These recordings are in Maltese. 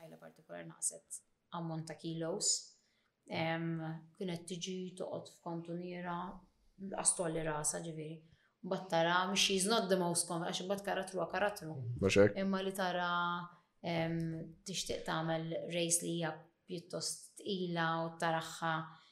Għajla partikolari naqset ammont ta' kilos. Kienet tiġi toqgħod f'kantuniera qas tolli rasa ġifieri. Mbagħad tara she's not the most common għax imbagħad karattru wa karattru. Imma li tara tixtieq tagħmel race li hija pjuttost tqila u taraħħa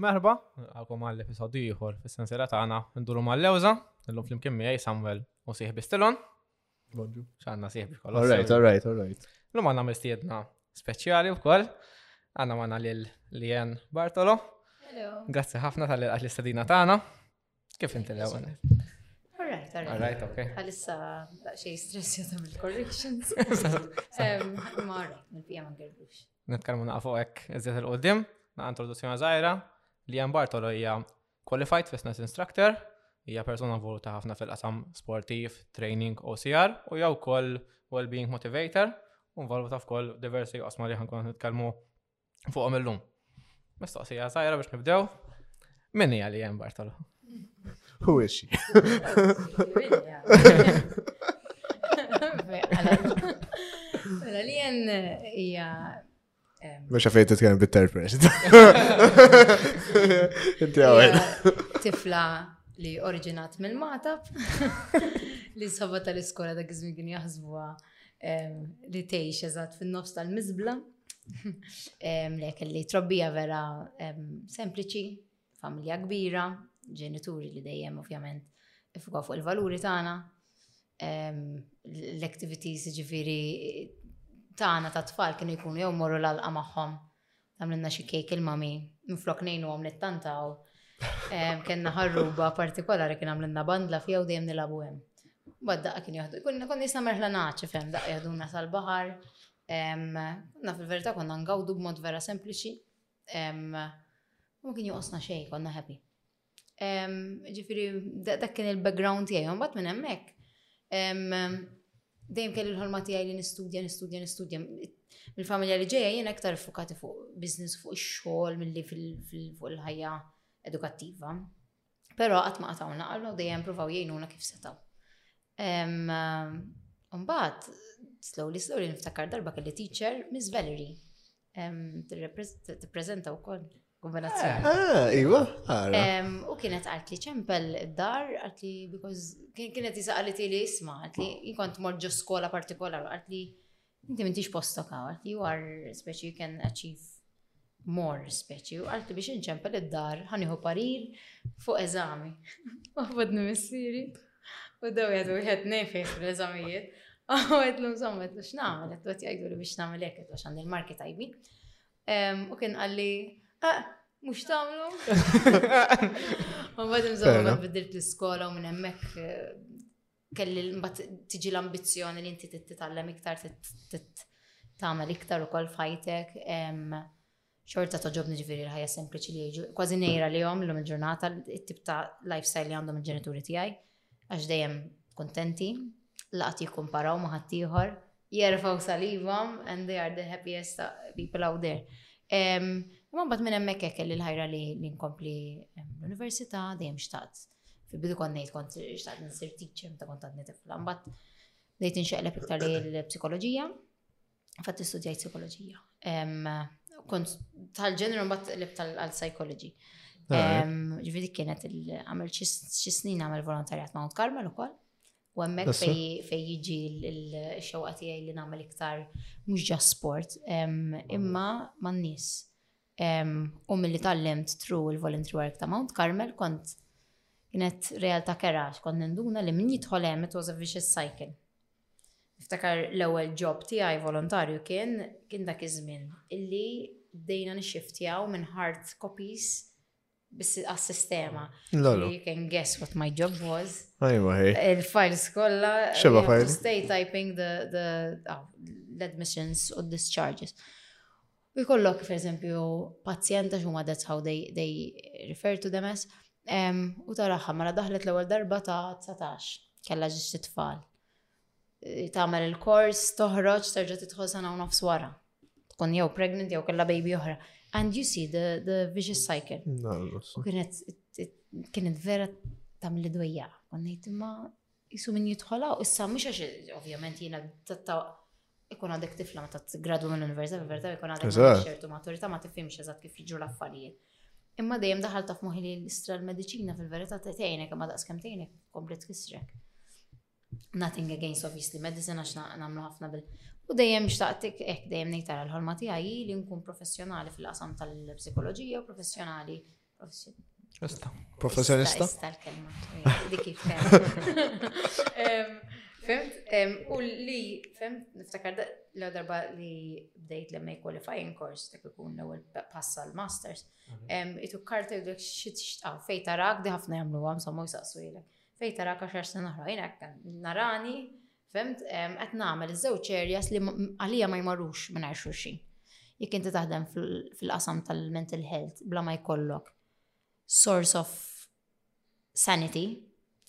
Merħba, għalkom għall episodju ieħor fis-sensiela tagħna nduru mal-lewża, illum flimkien miegħi Samuel u sieħ Bistilon. Bonġu. X'għandna sieħ biex kollox. All right, all right, all right. Illum għandna mistiedna speċjali wkoll. Għandna magħna lil Lien Bartolo. Hello. Grazzi ħafna tal-istadina tagħna. Kif inti l ewwel Alright, alright. Alright, okay. Għalissa xej stress jota mill-corrections. Mar, nil-pija ma ngerrux. Nitkellmu naqfu hekk iżjed il-qudiem, na' introduzzjoni żgħira li hemm Bartolo hija qualified fitness instructor, hija persuna voluta ħafna fil-qasam sportiv, training, OCR u jew wkoll well-being motivator, u voluta f'koll diversi qasma li ħankun nitkellmu fuqhom illum. Mistoqsija żgħira biex nibdew. Min hija li hemm Bartolo? Who is she? Mela li jen hija Mux għafejt t-tkellem bit-third person. Inti għawel. Tifla li oriġinat mill-matab li sabata tal-iskola dak iż-żmien kien jaħsbuha Li tgħix eżatt fin-nofs tal-miżbla. Lek li trobbija vera sempliċi, familja kbira, ġenituri li dejjem ovvjament ifuka fuq il-valuri tagħna, l-activities ġifiri tagħna ta' tfal kienu jkunu jew morru l-alqa magħhom Għamlinna xi kejk il-mami, minflok nejnu għom nittantaw. Kenna ħarruba partikolari kien għamlinna bandla fija u dejjem nilabu hemm. Bad daqqa kien jahdu, konna konna jisna merħla naċi fem, daqqa jahduna sal-bahar. Konna fil-verita konna ngawdu b'mod vera sempliċi. Ma kien juqosna xej, konna happy. Ġifiri, dak kien il-background tiegħi, un bat minn hemmhekk. Dejjem kelli l-ħolma tiegħi li nistudja, nistudja, nistudja. Mill-familja li ġejja jien aktar fukati fuq business, fuq ix-xogħol milli fil-ħajja edukattiva. Però qatt ma qatgħu naqallu dejjem provaw jgħinuna kif setgħu. Mbagħad slowly slowly niftakar darba kelli teacher Miss Valerie. Tippreżenta wkoll kombinazzjoni. Eh, ah, iva, għara. U kienet għart li ċempel id-dar, għart li, because kienet jisa għalit li jisma, għart li jkont morġu skola partikolar, għart li inti mintix posto kaw, għart li you are speċi you can achieve more speċi, u għart li biex nċempel id-dar, ħaniħu parir fuq eżami. Għabadni missiri. U daw jgħadu jħed nej fejn fil-eżamijiet. U għedlu nżom għedlu x'nagħmel, għedlu għed jgħidu li biex nagħmel hekk għedlu x'għandi l-marki tajbi. U kien għalli, ah, mux tagħmlu. U bad nżom għed bidilt l-iskola u minn hemmhekk eh, kelli mbagħad tiġi l-ambizzjoni li inti titgħallem iktar tagħmel iktar ukoll fajtek. xorta toġobni ġviri l-ħajja sempliċi li jieġu. Kważi nejra li jom l-lum il-ġurnata, il-tip ta' lifestyle li għandhom il-ġenituri tijaj, għax dejjem kontenti, laqat jikkumparaw maħattijħor, jerfaw salivom, and they are the happiest uh, people out there. Ma bat minn emmek ekk li l-ħajra li nkompli l-università, dejjem xtaqt. Fil-bidu konnejt kont xtaqt nsir teacher, ta' kont għadni tifla. Mbatt dejt nxeqleb iktar li l-psikologija, Fatt istudjajt psikoloġija. Kont tal-ġeneru mbagħad lib tal-psychology. Ġifieri kienet għamel xi snin għamel volontarjat Mount Carmel ukoll. U hemmhekk fej jiġi l-xewqa tiegħi li nagħmel iktar mhux ġa sport, imma man-nies. U mill-li tallimt tru il-voluntary work ta' Mount Carmel kont kienet realtà kerax, kont ninduna li min jidħol hemm it was a vicious cycle. Niftakar l-ewwel job tiegħi volontarju kien kien dak iż-żmien illi bdejna nixxiftjaw minn hard copies biss għas-sistema. You can guess what my job was. Ajma hej. Il-files kollha. Xeba files. Stay typing the, the, oh, the admissions or discharges. U jkollok, per eżempju, pazjenta xumma that's how they, they refer to them as, um, u taraħħa mara mela daħlet l-ewwel darba ta' 19, kella ġiġ tfal. tagħmel il-kors, toħroġ, terġa' tidħol sena u nofs wara. Tkun jew pregnant jew kellha baby oħra. And you see the, the vicious cycle. Kienet kienet vera tagħmel dwejja. Konnejt imma jisu min jidħolha u issa mhux għax ovvjament jiena tatta ikun għadek tifla ma tat gradu minn l-università, verta ikun għadek ċertu maturità ma tifhimx eżatt kif jiġu l-affarijiet. Imma dejjem daħal taf moħi li l-istra l-medicina fil-verità t-tejnek, imma daqs kem tejnek, komplet kisrek. Nothing against obviously medicine għax nagħmlu ħafna bil. U dejjem xtaqtik hekk dejjem ngħid tara l-ħolma tiegħi li nkun professjonali fil-qasam tal-psikoloġija u professjonali professjonista. Professjonista. Tal-kelma. Dik kif Fimt, u li, fimt, niftakar la darba li bdejt l may qualifying course, dak ikun l-ewel passa l-masters, mhm. it took karta u dak xit xtaw, fej tarak di ħafna jamlu għam, sommu jisaqsu jilek. Fejn tara kaxar snin oħrajn hekk narani, fimt, qed nagħmel iż-żewġ areas li għalija ma jmarrux mingħajr xulxin. Jekk inti taħdem fil-qasam tal-mental health bla ma jkollok source of sanity,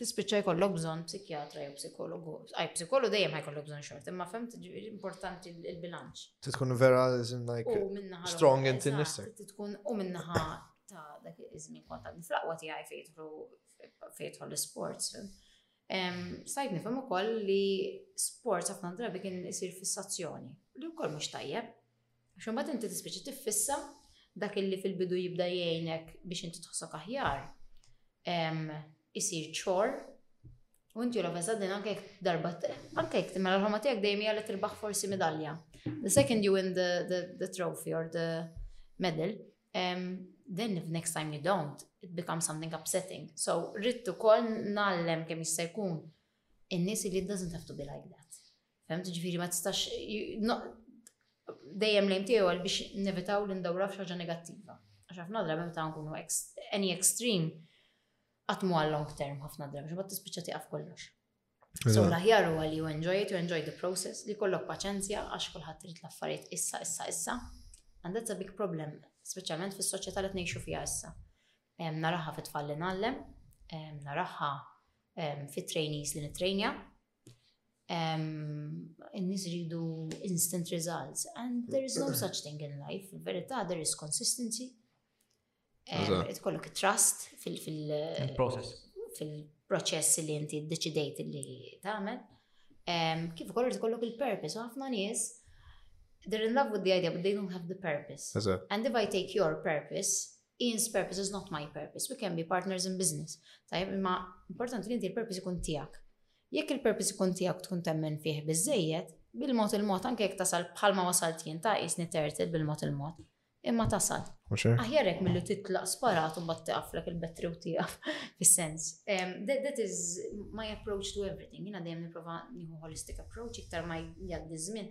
tispiċċa jkollok bżonn psikjatra jew psikologu. Għaj, psikologu dejjem ħajkollok bżonn xort, imma femt importanti il-bilanċ. Titkun vera strong in tinnissa. Titkun u minnaħa ta' dak iż-żmien kont għad niflaqwa tiegħi fejtru fejtħol l-sports. Sajt nifhem ukoll li sports ħafna drabi kien isir fissazzjoni, li wkoll mhux tajjeb. Għax imbagħad inti tispiċċa tiffissa dak illi fil-bidu jibda jgħinek biex inti tħossok aħjar. Isir ċor, u inti l din anke darba, anke jek timela l-ħoma tiegħek dejjem hija li tirbaħ forsi medalja. The second you win the, the, the trophy or the medal, Um, then if next time you don't, it becomes something upsetting. So rittu kol nallem kem jista' jkun in-nies li it doesn't have to be like that. Femt ġifiri ma tistax dejjem lejn tiegħu għal biex nevitaw li ndawra f'xaġa negattiva. Għax ħafna drabi meta nkunu any extreme qatt mu għal long term ħafna drabi, xi tispiċċa tieqaf kollox. So l-aħjar huwa li you enjoy it, you enjoy the process, li kollok paċenzja għax kulħadd trid l-affarijiet issa, issa, issa. And that's a big problem, speċjalment fis-soċjetà li tnejxu fiha issa. Naraha fit tfalli nallem, naraha fit trainees li nitrejnja. In-nies ridu instant results and there is no such thing in life. Verita' there is consistency. Tkollok trust fil-process. Fil-proċess li inti deċidejt li tagħmel. Kif ukoll tkollok il-purpose, ħafna nies they're in love with the idea but they don't have the purpose. And if I take your purpose, Ian's purpose is not my purpose. We can be partners in business. Tajb, imma importanti li inti il-purpose ikun tiegħek. Jekk il-purpose ikun tiegħek tkun temmen fih biżejjed, bil-mod il-mod anke jekk tasal bħalma wasalt jien ta' isni terted bil-mod il-mod. Imma tasal. Aħjar hekk milli titlaq sparat u mbagħad tiqaflek il-betri u tieqaf fis-sens. That is my approach to everything. Jiena dejjem nipprova nieħu holistic approach iktar ma jgħaddi żmien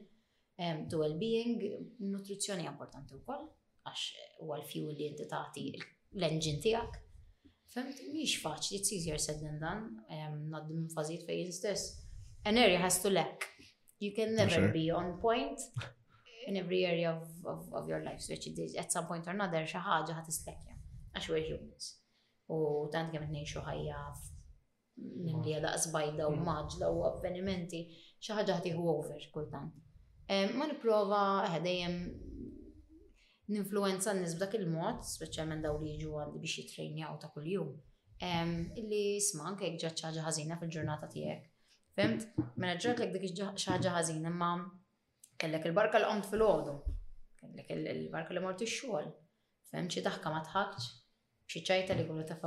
to well-being, nutrizzjoni importanti wkoll, għax huwa l-fju li inti tagħti l-engine tiegħek. Femt, mhix faċli, it's easier said than done, naddim fażijiet fejn stess. An area has to lack. You can never be on point in every area of, of, of your life, which is at some point or another xi ħaġa ħad islekja għax we're humans. U tant kemm ngħixu ħajja nimlija daqs bajda u mm. maġla u avvenimenti, xi ħaġa ħad over kultant. Ma nipprova eh, dejjem ninfluenza n-nies b'dak il-mod, speċjalment daw li jiġu għandi biex jitrejnjaw ta' kuljum. Illi sma anke jekk ġaċċaġa ħażina fil-ġurnata tiegħek Fimt? Mela ġratlek dik xi ħaġa ħażin, imma kellek il-barka li qomt fil-ħodu, kellek il-barka li mort ix-xogħol. Fem xi daħka ma tħakx, xi ċajta li kullu ta'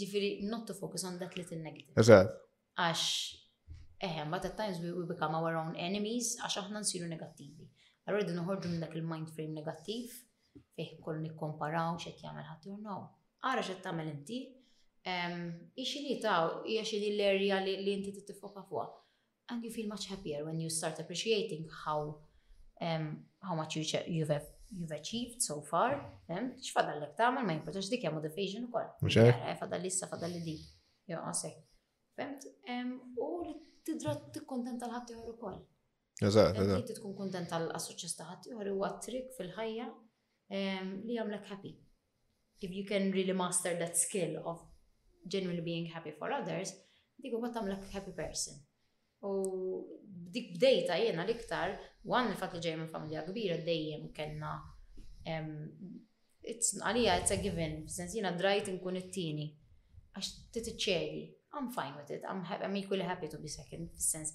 Ġifieri not to focus on that little negative. Eżatt. Għax eħem, but at times we become our own enemies għax aħna nsiru negattivi. Allora din noħorġu minn dak il-mind frame negattiv fih kol nikkomparaw x'qed jagħmel ħadd no. Ara x'qed tagħmel inti. Hi x'inhi ta' hija x'inhi l-erja li inti trid tiffoka fuqha. And you feel much happier when you start appreciating how how much you've you've achieved so far. X'fadallek tagħmel ma jimpurtax dik hija motivation ukoll. Mhux hekk? Eh, fadalli issa fadalli di. Jo, għasek. Femt? U tidra tikkontenta l-ħadd ieħor ukoll. Eżatt, eh, eżatt. Inti tkun kuntent għall-suċċess ta' ħadd ieħor huwa trik fil-ħajja ehm, li jagħmlek happy. If you can really master that skill of genuinely being happy for others, dik huwa tagħmlek happy person. U dik bdejta jiena l-iktar, one il-fatt li ġej minn familja kbira dejjem kellna ehm, għalija it's a given, sens jiena drajt inkun it-tieni għax titiċċedi. I'm fine with it, I'm, I'm equally happy to be second, fis-sens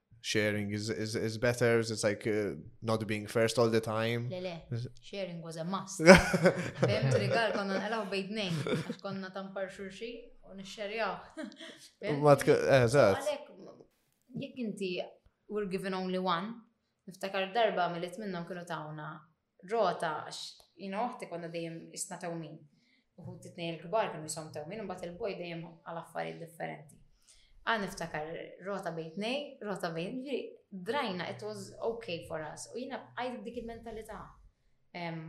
sharing is, is, is better, it's like uh, not being first all the time. Le, le, sharing was a must. Fem trigal konna nqalaw bejdnejn, għax konna tampar xurxi u nixxerjaw. Eżat. Jek inti were given only one, niftakar darba mill-it minnom kienu tawna rota għax jina uħti konna dejjem isna tewmin. Uħu t-tnej il-kbar kienu jisom tewmin, bat il-boj dejjem għal affarijiet differenti. Għan niftakar rota bejn tnej, rota bejn drajna, it was ok for us. U jina għajt dik il-mentalità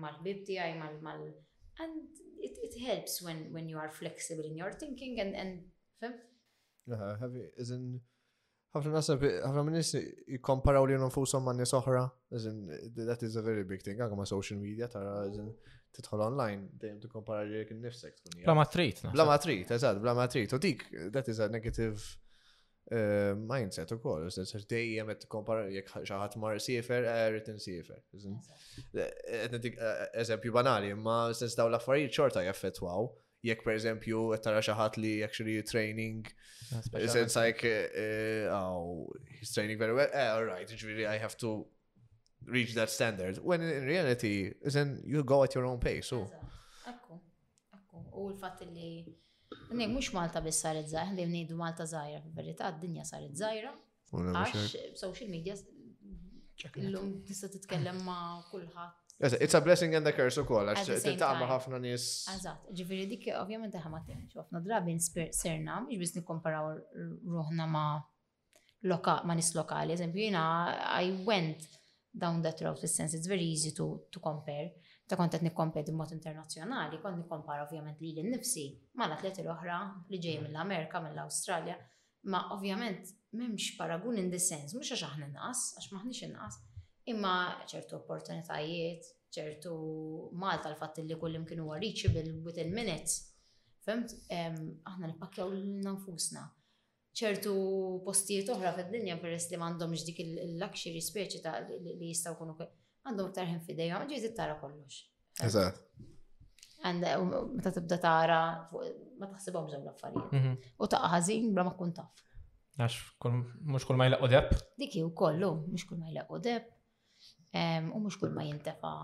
mal-bib tijaj, mal- and it, it helps when, when you are flexible in your thinking and, and fem? Uh, have you, isn't, ħafna nasab, ħafna minnis jikomparaw li nfusom ma' nis oħra, that is a very big thing, għagħu ma' social media, tara, titħol online, dejjem tikkompara li jek nifsek tkun. Bla ma' trit. Bla ma' trit, eżad, bla ma' trit. U dik, that is a negative eh, mindset u koll, dejjem għet kompara jek xaħat mar siefer, eh, rrit siefer. Eh, eżempju banali, ma' sens daw l-affarijiet xorta jaffetwaw jekk per eżempju qed tara xi ħadd li actually training ah, sense like eh, oh he's training very well eh, all right ġifieri I have to reach that standard when in reality isn't you go at your own pace so Akku, akku. U l-fatt li Nek, mux Malta biss saret zaħir, li mnidu Malta zaħira, fil-verita, d-dinja saret zaħira, Għax social media l-lum tista' titkellem ma' kulħadd. It's a blessing and a curse ukoll għax titgħama ħafna nies. Eżatt, ġifieri dik ovvjament aħna ma tinx ħafna drabi serna biex biss nikkomparaw ruħna ma' loka ma' nis lokali, eżempju jiena I went down that road fis-sens it's very easy to, to compare. Ta' kont qed nikkompeti b'mod internazzjonali, kont nikkompara ovvjament li l-nifsi mal-atleti l-oħra li ġej mm. mill-Amerika, mill-Awstralja. Ma ovvjament m'hemmx paragun in the sense, mhux għax aħna inqas, għax m'aħniex inqas, imma ċertu opportunitajiet, ċertu Malta l-fatt li kullim kienu huwa reachable within minutes. Femt, aħna nippakkjaw l-nafusna. ċertu postijiet oħra fid-dinja peress li m'għandhomx dik il-luxury speċi ta' li jistgħu kunu għandhom iktar ħin fidejhom, ġejt tara kollox. Eżatt. And eh, meta tibda tara, ma taħsibhom ġem l-affarijiet. Mhm. U ta' ħażin bla ma kun taf. Għax, mux kull ma jleqqu deb? Diki u kollu, mux kull ma jleqqu deb. U mux kull ma jintefa.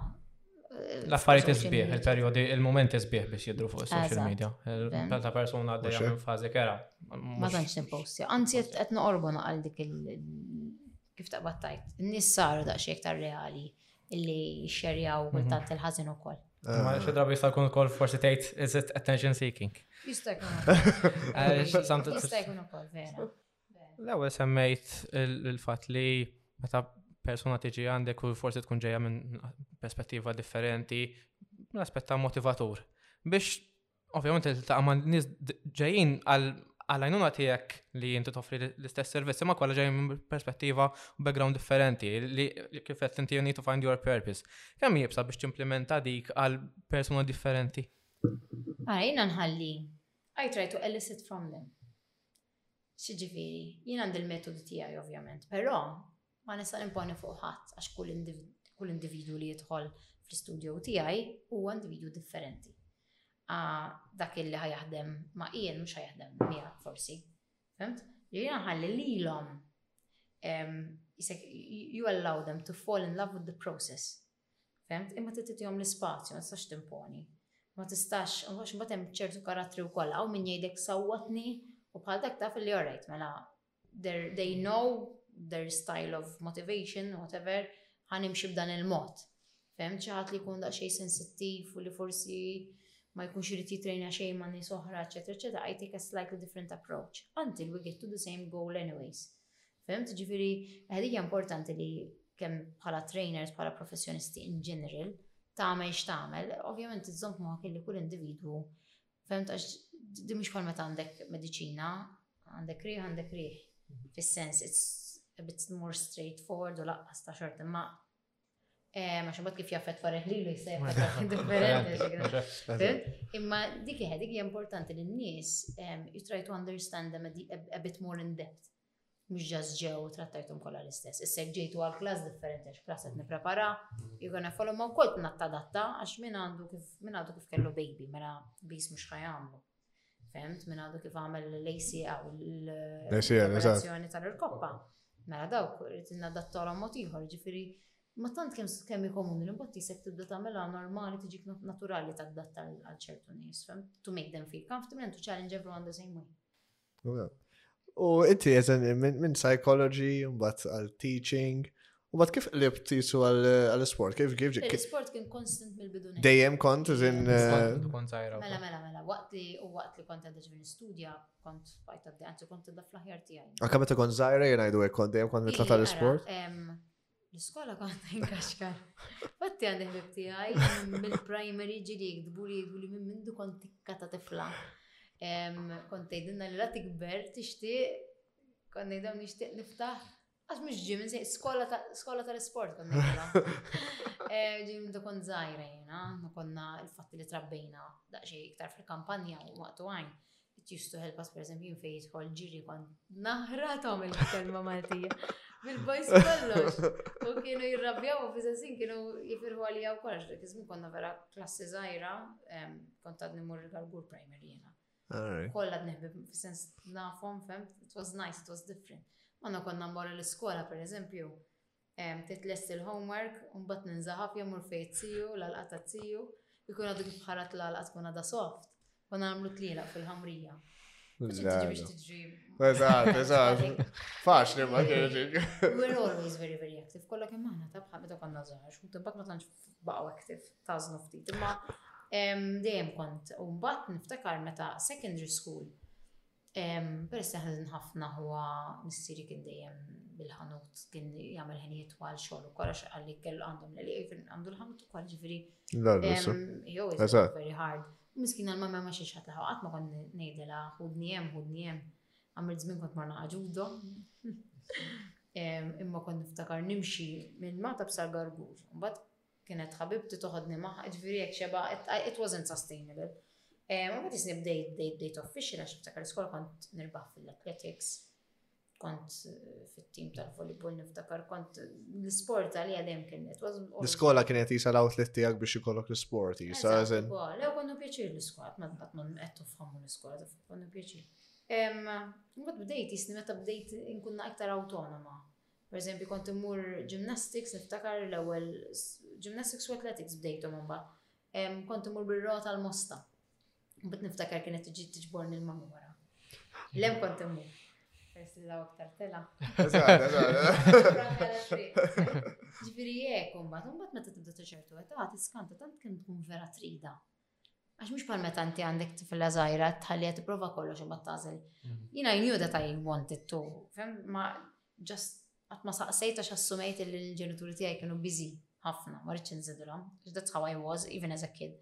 Eh, l-affarijiet isbieħ, il-periodi, il-moment isbieħ biex jidru fuq social media. Ta' persona għaddejja minn fazi kera. Ma tantx nippostja. Anzi, qed noqorbu naqal dik il- Kif taqbad tajt, n-nies saru daqsxejn iktar reali illi xerjaw mhm. kultant il-ħażin ukoll. Eh. Ma xi drabi jista' jkun ukoll forsi tgħid is it attention seeking. Jista' jkun. Eh, jista' jkun ukoll vera. L-ewwel semmejt il-fatt li meta persuna tiġi għandek u forsi tkun ġejja minn perspettiva differenti, l-aspett ta' motivatur. Biex Ovvjament ta' ma' nis ġejjin għal għajnuna tiegħek li jinti toffri l-istess servizzi ma' kolla ġejjin minn perspettiva u background differenti li kif qed inti need to find your purpose. Kemm jibsa biex timplementa dik għal persuna differenti? Għajna nħalli. I try to elicit from them. X'jiġifieri, jien għandi l-metodi tiegħi ovvjament, però ma nista' nimponi fuq ħadd għax kull individwu li jidħol fl-istudio tiegħi huwa individwu differenti. Dak li ħa jaħdem ma' Ian mhux ħa jaħdem miegħek forsi. Fimt? Ġifieri nħalli lilhom you allow them to fall in love with the process. Fehmt? Imma trid titihom l-ispazju, ma tistax timponi. Ma tistax, għax mbagħad hemm ċertu karattri wkoll hawn min jgħidek sawwatni u bħal dak taf li orajt mela they know their style of motivation, whatever, ħanimxi b'dan il-mod. Fem ċaħat li kun daqxej sensittiv u li forsi ma jkunx irid jitrejna xejn ma' nies oħra, eċetera, eċetera, I take a slightly different approach. Until we get to the same goal anyways. Fehmt, ġifieri ħad hija importanti li kemm bħala trainers, bħala professjonisti in general, tagħmel x'tagħmel, ovvjament iżżomm moħħok li kull individwu fehmt għax di mhux bħal meta għandek mediċina, għandek riħ, għandek riħ. Mhm. Fis-sens it's a bit more straightforward u laqqas ta' xort imma eh, ma xabat kif jaffet farreħ li li jisaj differenti. Imma dik jħed, dik importanti li n-nis you try to understand them a bit more in depth. mhux ġas ġew u trattajthom kollha l-istess. Issa jekk ġejtu għal klass differenti għax klass qed nipprepara, you're gonna follow ma wkoll tnattadatta għax min għandu kif min għandu kif kellu baby mela bis mhux ħajamlu. Femt, minn għadu kif għamel l-ACA u l-operazzjoni tal-irkoppa. Mela dawk, rrit nadattora motiħor, ġifiri, ma tant kem kemm komuni l-imbotti se tibda tagħmilha normali tiġik naturali tadatta għal ċertu nies, fem? To make them feel comfortable and to challenge everyone the same way. U inti jeżen minn psychology, mbatt għal teaching, u bat kif qlib tisu għal sport Kif kif ġi? Sport kien konstant mill-bidu. Dejjem kont zin. Eh, mela, mela, mela, waqt li u waqt li kont għadda ġvin studja, kont bajt għadda, għanzu kont għadda fl-ħjar tijaj. Għakka meta kont zaħira jenajdu għek kont dejjem kont nitla tal-sport? L-iskola kont inkaxkar. Fatti għandi ħbib tiegħi mill-primary ġili jikdbu li jgħidu li minn mindu kont tikka ta' tifla. Kont tgħidilna li la tikber tixtieq kont ngħidhom nixtieq niftaħ għax mhux ġim insej skola tal-isport kont ngħidilha. Eh, ġim minn kont żgħira jiena, konna l-fatti li trabbejna daqsxejn iktar fil-kampanja u waqtu għajn. Jistu helpas per eżempju jien fejn jidħol ġiri kon naħra tom il-kelma Maltija. Bil-bajs kollox. U kienu jirrabjaw u fizzazin kienu jifirħu għalija u kollox. Dik iżmin konna vera klassi zaħira, kont għadni mur għal-gur primary jena. Kolla d-nihbi, fil-sens nafom, fem, it was nice, it was different. Għanna konna mor l-skola, per eżempju, titlesti l-homework, u mbagħad ninżaħab jew mur fejn it-tiju, l-għalqa tat-tiju, jkun għadu kif ħarat l-għalqa tkun għadha soft, u nagħmlu tlielaq fil-ħamrija. Eżatt, eżatt. Fax li ma ġeġik. We're always very, very active. Kolla kemm aħna tabħa meta konna żgħar, xkun tibbat ma tantx baqgħu active, tażnu ftit. Imma dejjem kont u mbagħad niftakar meta secondary school Peress li ħażin ħafna huwa missieri kien dejjem bil-ħanut kien jagħmel ħinijiet twal xogħol ukoll għax qalli kellu għandhom li kien għandu l-ħanut ukoll ġifieri. Jew very hard. Miskina l-mamma ma xiex ħadd qatt ma kont ngħidilha ħudni hemm, ħudni hemm. Għamilt żmien kont marna ġudo. Imma kont niftakar nimxi minn mata b'sal gargur. Mbagħad Kienet ħabibti toħodni magħha, ġifieri hekk xeba, it wasn't sustainable. U bad isni bdejt bdejt bdejt official għax niftakar l-iskola kont nirbaħ fil-athletics, kont eh, fit-tim tal-volleyball niftakar, kont l-sport għalija dejjem kien it was L-iskola kienet jisa l-outlet tiegħek biex ikollok l-sport, jisa eżen. Lew konnu pjaċir l-iskola, ma qatt ma qed tofhamu l-iskola, konnu pjaċir. Mbagħad bdejt jisni meta bdejt inkunna iktar awtonoma. Per eżempju kont immur gymnastics niftakar l-ewwel gymnastics u athletics bdejthom imma kont immur bir-rota l-mosta. Bad niftakar kienet tiġi tiġborni l-mamma wara. Lem kont immur. Peress li law aktar tela. Ġifieri jekk imbagħad imbagħad meta tibda ta' ċertu età tiskanta tant kemm tkun vera trida. Għax mhux bħal meta inti għandek tifla żgħira tħalliha tipprova kollox imbagħad tagħżel. Mhm. You know, I knew that I wanted to. Fem ma just qatt ma saqsejt għax assumejt li l-ġenituri tiegħi kienu biżi ħafna, ma rridx inżidilhom, that's how I was even as a kid.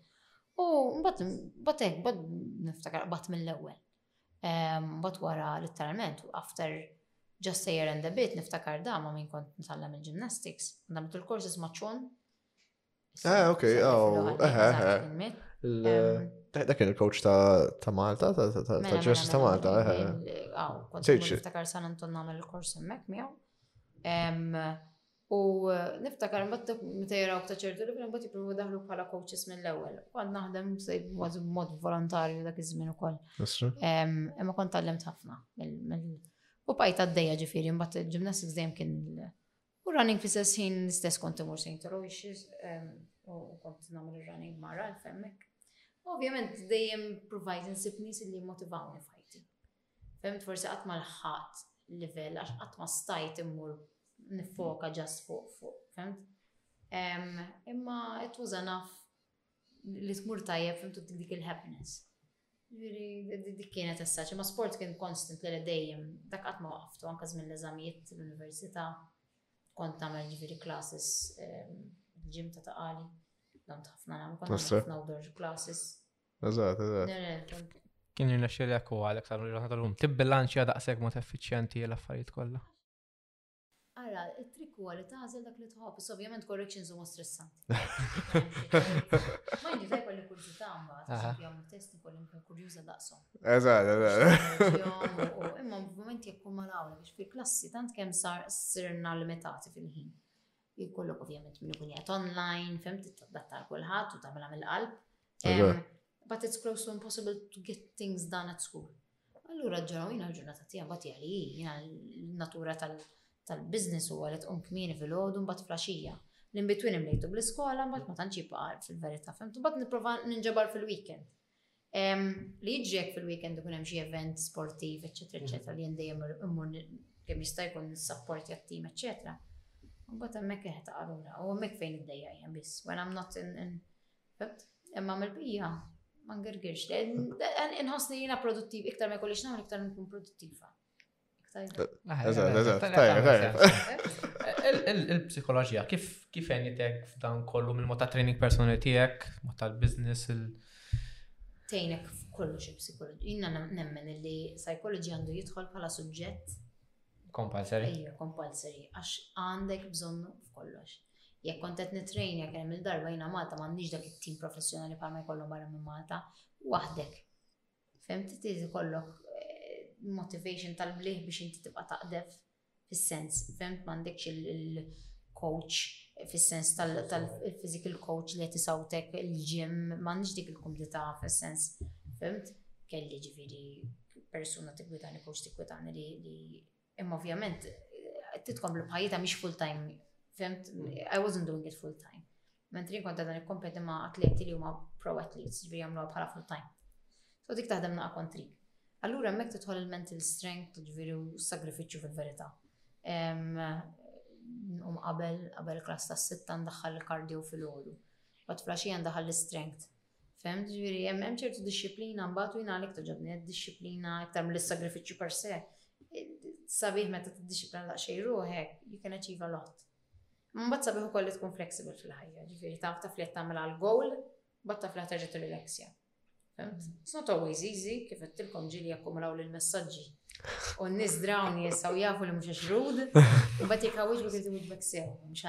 U mbagħad mbagħad hekk bad niftakar qatt mill-ewwel. Ehm, mbagħad wara literalment after just a year and a bit niftakar dama minn kont nitgħallem il-gymnastics, għamilt il-courses maċċun Ah, ok, oh, eħe, Dak kien il-coach ta' Malta, ta' mela, mela, ġesus ta' mela, Malta, eħe. Aw, kont niftakar San Anton namel il-kors hemmhekk miegħu. U eh, niftakar mbatt meta jaraw ta' ċertu li mbagħad jippruvu daħlu bħala coaches mill-ewwel. Kont naħdem mod volontarju dak iż-żmien ukoll. Imma kont tallimt ħafna mill U bajt għaddejja ġifieri mbagħad il-gymnastics dejjem kien U running fl-istess ħin l-istess kont imur St. Aloysius ehm, u kont nagħmel ir-running ma' Ralf hemmhekk. Ovvjament dejjem provajt insib nies li motivawni fajti. Femt forsi qatt ma lħaqt livell għax qatt ma stajt immur nifoka ġast fuq fuq, femt? Ehm, imma it was enough li tmur tajjeb fimtu dik il-happiness. Jiġifieri dik kienet issa, imma sport kien konstant li dejjem, dak qatt ma waqaftu anke żmien l-eżamijiet tal-università kont nagħmel ġifieri classes ehm, ġim ta' taqali. Kont ħafna nagħmel kont ħafna outdoor classes. Eżatt, eżatt. Kien jirnexxi li ekku għalek tal-ġurnata tal-lum. Tibbilanċja daqshekk mod effiċjenti l-affarijiet kollha. Ara, it-trikk huwa li tagħżel dak li tħobb, is ovvjament corrections huma stressanti. Ma jiġi tajba li kull ġi tagħmel, tiġi għamlu test ukoll imkien kurjuża daqshom. Eżatt, eżatt. Imma ovvjament jekk huma l biex fil-klassi tant kemm sar sirna limitati fil-ħin. Jkollok ovvjament minn ikun jgħid online, fem tittattar kulħadd u tagħmilha mill-qalb. But it's close to impossible to get things done at school. Allura ġraw jiena l-ġurnata tiegħi mbagħad jali jiena l-natura tal-business huwa li tqum kmieni fil-għodu mbagħad flaxija. L-inbitwin imlejtu bl-iskola mbagħad ma tantx jibqa' fil-verità fimtu mbagħad nipprova ninġabar fil-weekend. Li jiġri fil-weekend ikun hemm xi event sportiv, eċetera, eċetera, li jien dejjem immur kemm jista' jkun support jattim, eċetera. Mbagħad hemmhekk eħe ta' qalura, u hemmhekk fejn id-dejja jien biss, when I'm not in Imma mill-bija, ma ngirgirx. Inħossni jina produttiv, iktar ma jkollix namel, iktar nkun produttiva. Il-psikologija, kif għenitek f'dan kollu mill mota training personali tijek, mota l-biznis, il- Tejnek kollu xie psikologija. Jina nemmen li psikologija għandu jidħol bħala suġġett. Kompalsari. Ejja, kompalsari. Għax għandek bżonnu f'kollox. Jekk kont qed nitrejnja kemm il-darba jiena Malta m'għandniex dak it-tim professjonali bħalma jkollhom barra minn Malta, waħdek. Fimt trid ikollok eh, motivation tal-bliħ biex inti tibqa' taqdef fis-sens, fimt m'għandekx il-coach fis-sens tal-physical coach li qed isawtek il-gym, m'għandniex dik il-kumdità fis-sens, fimt? Kelli ġifieri persuna tikwitani, coach tikwitani li Imma ovvjament, titkompli bħajita mhix full time, fimt, I wasn't doing it full time. Mentri kont għadan il-kompeti ma' atleti li huma pro athletes, ġbir jamlu bħala full time. So dik taħdem naqa kontri. Allura mek titħol il-mental strength, ġbir u sagrifiċu fil-verita. Um qabel, qabel klas ta' sitta ndaħħal il-kardio fil-ħodu. Bat flasġija ndaħħal l-strength. Fem, ġviri, hemm ċertu disċiplina mbagħad u jien għalhekk toġobni disċiplina iktar mill-sagrifiċċju per se. Sabiħ meta tiddixxiplina daqsxejn ruħek, you can achieve a lot. Mbagħad sabiħ ukoll li tkun flexible fil-ħajja, ġifieri taf taf li qed tagħmel għall-goal, mbagħad taf li ħatarġa tirrilaxja. It's not always easy, kif qed tilkom ġieli jakkumulaw lill-messaġġi. U n-nies drawn jessaw jafu li mhux għax rud, mbagħad jekk hawnx biex tiwġbek sew, mhux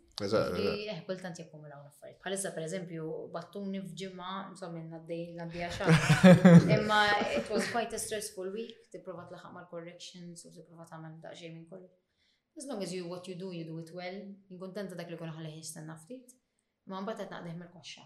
Eżatt. Eh, kultant jekkum l-għawna affarijiet. Bħalissa, per eżempju, battuni f'ġimma, insomma, minna d-dejn għaddija xar. Imma it was quite a stressful week, t-prova t-laħam għal corrections u t-prova t-għamil daċġej minn kollu. As long as you what you do, you do it well, inkontenta dak li kun ħalli jistenna ftit, ma mbagħad qed naqdih mill-koxxa.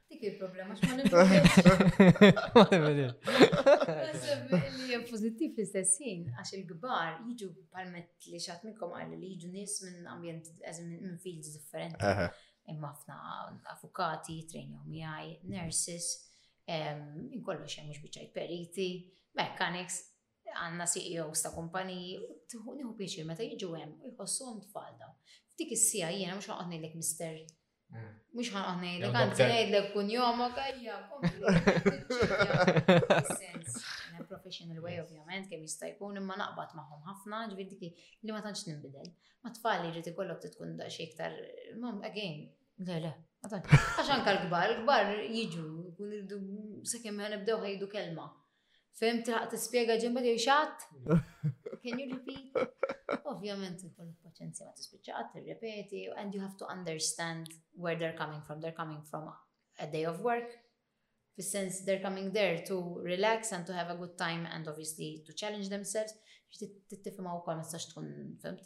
Dik il-problema, x'ma nibdilx. Li jem pozittiv l-istess ħin, għax il-gbar jiġu palmet li xat minnkom għalli li jiġu nis minn ambjent, minn fields differenti. Imma ħafna avukati, trejnjaw miħaj, nurses, inkollu xem mux bieċaj periti, mechanics, għanna CEO sta kumpaniji, tħuniħu pieċir meta jiġu għem, jħossu għom tfalda. F'dik is-sija jiena mux għanqodni l-ek mister Mux ħanqaħ nejdlek, għanzi nejdlek kun jomok, għajja, professional way, ovvjament, kem jista' jkun imma naqbad magħhom ħafna, ġifieri dik li ma tantx ninbidel. Ma tfal li ġiet ikollok tkun daqsxejn iktar, mom, again, le, le, għax anka l-kbar, l-kbar jiġu, kun irdu sakemm ħanibdew ħejdu kelma. Fem ta' tispiega ġemba jew xatt? Can you repeat? Ovvjament ikollok paċenzja ma tispiċċa qatt tirrepeti and you have to understand where they're coming from. They're coming from a day of work. Fis-sens they're coming there to relax and to have a good time and obviously to challenge themselves. Tittifhimha wkoll ma tistax tkun fimt.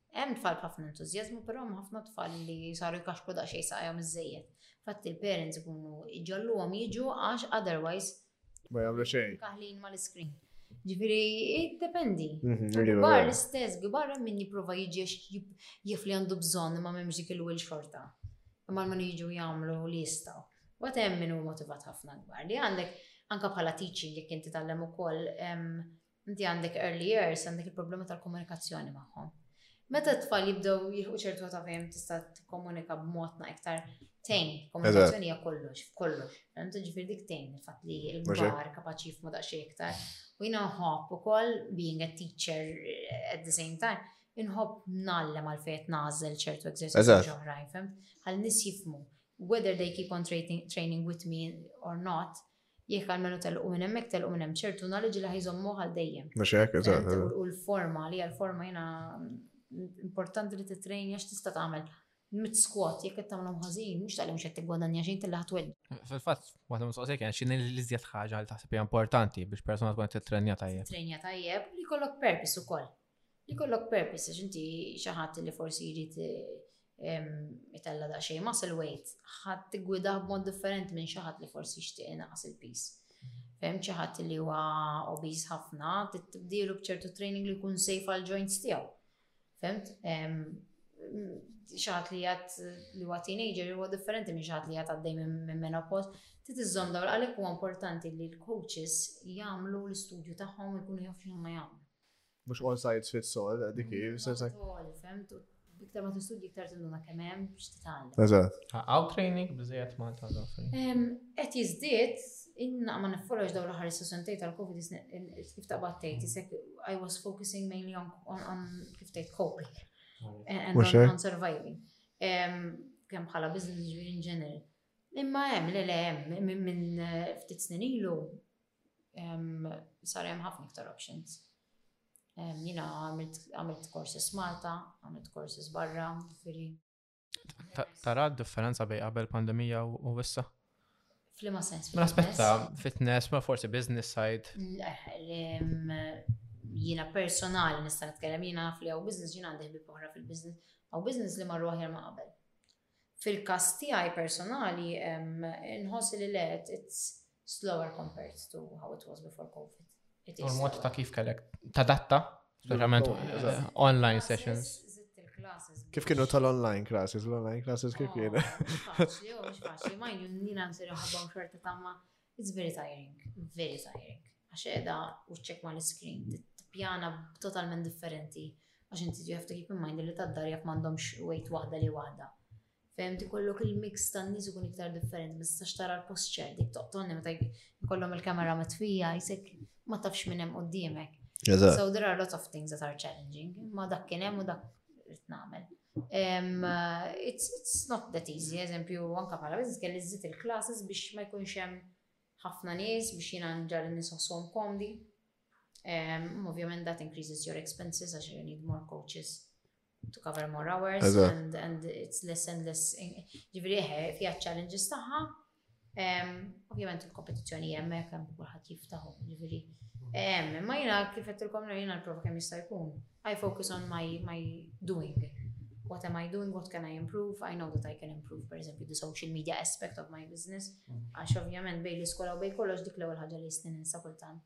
Hemm tfal b'ħafna entużjażmu, però hemm ħafna tfal li saru jkaxkru daqsxejn saqajhom iżżejjed. Fatt il-parents ikunu jġolluhom jiġu għax otherwise ma jagħmlu xejn. Kaħlin mal-iskrin. Ġifieri jiddependi. Bar l-istess gbar hemm min jipprova jiġi jif li għandu bżonn ma m'hemmx dik il-wil xorta. Imma ma jiġu jagħmlu li jistgħu. Wat hemm min hu motivat ħafna gbar li għandek anka bħala teaching jekk inti tallem ukoll Inti għandek early years, għandek il-problema tal-komunikazzjoni magħhom. Meta t-tfal jibdew jilħu ċertu ta' fejn tista' tikkomunika b'modna iktar tejn, komunikazzjoni hija kollox, kollox. Hemm tiġifier dik tejn il-fatt li l-kbar kapaċi jifmu daqsxejn iktar. U jiena nħobb ukoll being a teacher eh, at the same time, inħobb nallem għal fejn nażel ċertu eżerċizzji oħrajn, fem? Għal nis jifmu whether they keep on training with me or not, Jekk almenu telqu minn hemmhekk telqu minn hemm ċertu knowledge li ħajżommuh għal dejjem. Mhux hekk, eżatt. U l-forma li l-forma jiena importanti li titrejn għax tista' tagħmel mit squat jekk qed tagħmlu ħażin, mhux tagħlim x'qed tiggwadanja xejn tilla ħatwed. Fil-fatt, waħda mistoqsija kien x'in l-iżjed ħaġa li taħseb hija importanti biex persuna tkun qed tittrenja tajjeb. Tittrenja tajjeb li jkollok purpose ukoll. Li kollok purpose, għax inti xi ħadd li forsi jrid itella daqsxejn muscle weight, ħadd tigwidah b'mod differenti minn xi ħadd li forsi jixtieq inaqas il-pis. Fem xi ħadd li huwa obese ħafna, tibdilu b'ċertu training li jkun safe għal joints tiegħu. Femt? ħadd li jgħat li huwa teenager huwa differenti minn ħadd li jgħat għaddej minn menopos. Tit iżżomm dawl għalhekk huwa importanti li l-coaches jagħmlu l-istudju tagħhom ikunu jafu ma jagħmlu. Mux all sides fits all, dik hi. Biktar ma t-studji iktar tinduna kemm hemm biex titgħallem. Eżatt. Għaw training biżejjed Malta l-offri. Qed jiżdied inna ma niffollox daw l-aħħar sentej tal-COVID kif taqbad tgħid isek I was focusing mainly on, on kif tgħid coping and on, surviving. Kemm bħala business ġifieri in general. Imma hemm, le le hemm, minn ftit snin ilu sar hemm ħafna iktar options. Jiena għamilt courses Malta, għamilt courses barra, ġifieri. Tara d-differenza bejn qabel pandemija u issa? Flima sens. Ma aspetta, fitness, ma forsi business side. Jiena personali nista' nitkellem jiena naf li għaw business jiena għandi ħbib oħra fil-business. Għaw business li marru aħjar ma qabel. Fil-każ tiegħi personali nħoss li le it's slower compared to how it was before COVID. U l-mod ta' kif kellek tadatta, speċjalment eh, online sessions. Kif kienu tal-online classes, l-online classes kif oh, kienu? Faċli, oh, faċli, ma jnina nsir ħabba xorta ta' ma' It's very tiring, very tiring. Għax edha u ċek ma l-screen, t-pjana totalment differenti. Għax inti you have to keep in mind li tad-dar jaf mandomx wejt wahda li wahda. Fem ti kollok il-mix tan nies ikun iktar differenti, ma tistax tara l-posture, dik toqtonni meta jkollhom il-kamera matwija, jisek ma tafx minn hemm qudiemek. So there are lots of things that are challenging, ma dak kien hemm u dak rid nagħmel. It's not that easy, eżempju, anka bħala business kelli żżid il-classes biex ma jkunx hemm ħafna nies biex jiena nġar nies ħossom komdi. Ovvjament that increases your expenses għax you need more coaches to cover more hours and, and it's less and less. Ġifieri eh, fiha challenges tagħha, Ovvjament il-kompetizzjoni hemm hekk hemm kulħadd jiftaħu, ġifieri. Ma jiena kif qedtilkom jiena l-prova kemm jista' jkun. I focus on my, my doing. What am I doing? What can I improve? I know that I can improve, per eżempju, the social media aspect of my business. Għax ovvjament bej l-iskola u bej kollox dik l-ewwel ħaġa li jisni ninsa kultant.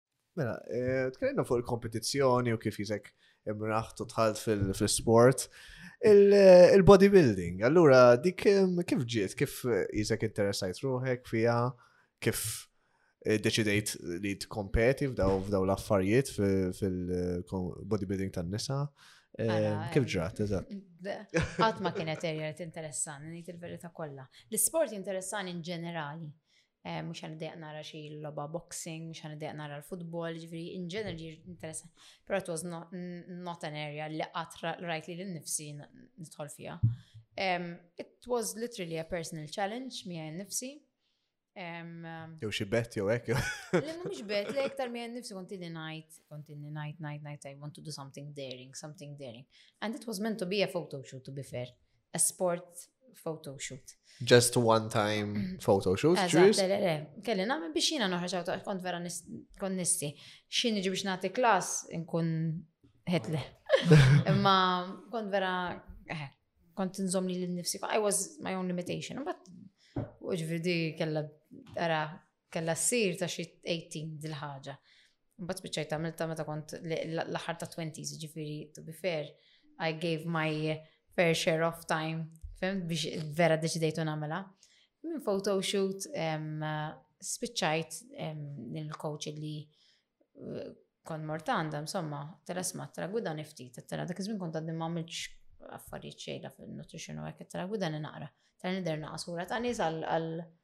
Mela, eh, tkellimna fuq il-kompetizzjoni u kif jisek imraħt u tħalt fil-sport. Il-bodybuilding, allura dik kif ġiet, kif jisek interessajt ruħek fija, kif eh, deċidejt li tkompeti f'daw l-affarijiet fil-bodybuilding tan-nisa. Eh, kif ġrat, eżatt? Għat ma kienet erja li tinteressani, ngħid il-verità kollha. L-isport jinteressani in ġenerali. Eh, mux għan id nara xie l-loba boxing, mux għan id nara l-futbol, ġifiri, in ġener ġir interessa. Pero it was not, not an area li għatra rajt li l-nifsi nitħol fija. Um, it was literally a personal challenge mi għan nifsi. Jow xie bet, jow ek, jow. Le, mux bet, le, ektar mi għan nifsi konti li najt, konti li najt, najt, najt, I want to do something daring, something daring. And it was meant to be a photo shoot, to be fair. a sport photo shoot. Just one time mm. photo shoot, ġuż? Kelli nagħmel biex jiena noħroġ għawta, kont vera kont nisti. X'in iġi biex nagħti klas inkun ħedle. Imma kont vera eh, kont nżomm li l-nifsi, I was my own limitation. But uġvidi kella ara Kellha ssir ta' xi 18 dil-ħaġa. Mbagħad spiċċajt għamilta meta kont l-aħħar ta' 20s, ġifieri to be fair, I gave my fair share of time, fem, biex vera deċidejtu nagħmilha. Minn photo shoot spiċċajt il-coach li eh, kon mortanda, insomma, tela smat, tela gudan iftit, tela dak iż-żmien kont għaddim ma affarijiet xejla fil-nutrition u għek, tela gudan naqra, tela nider naqas ura ta' nies għal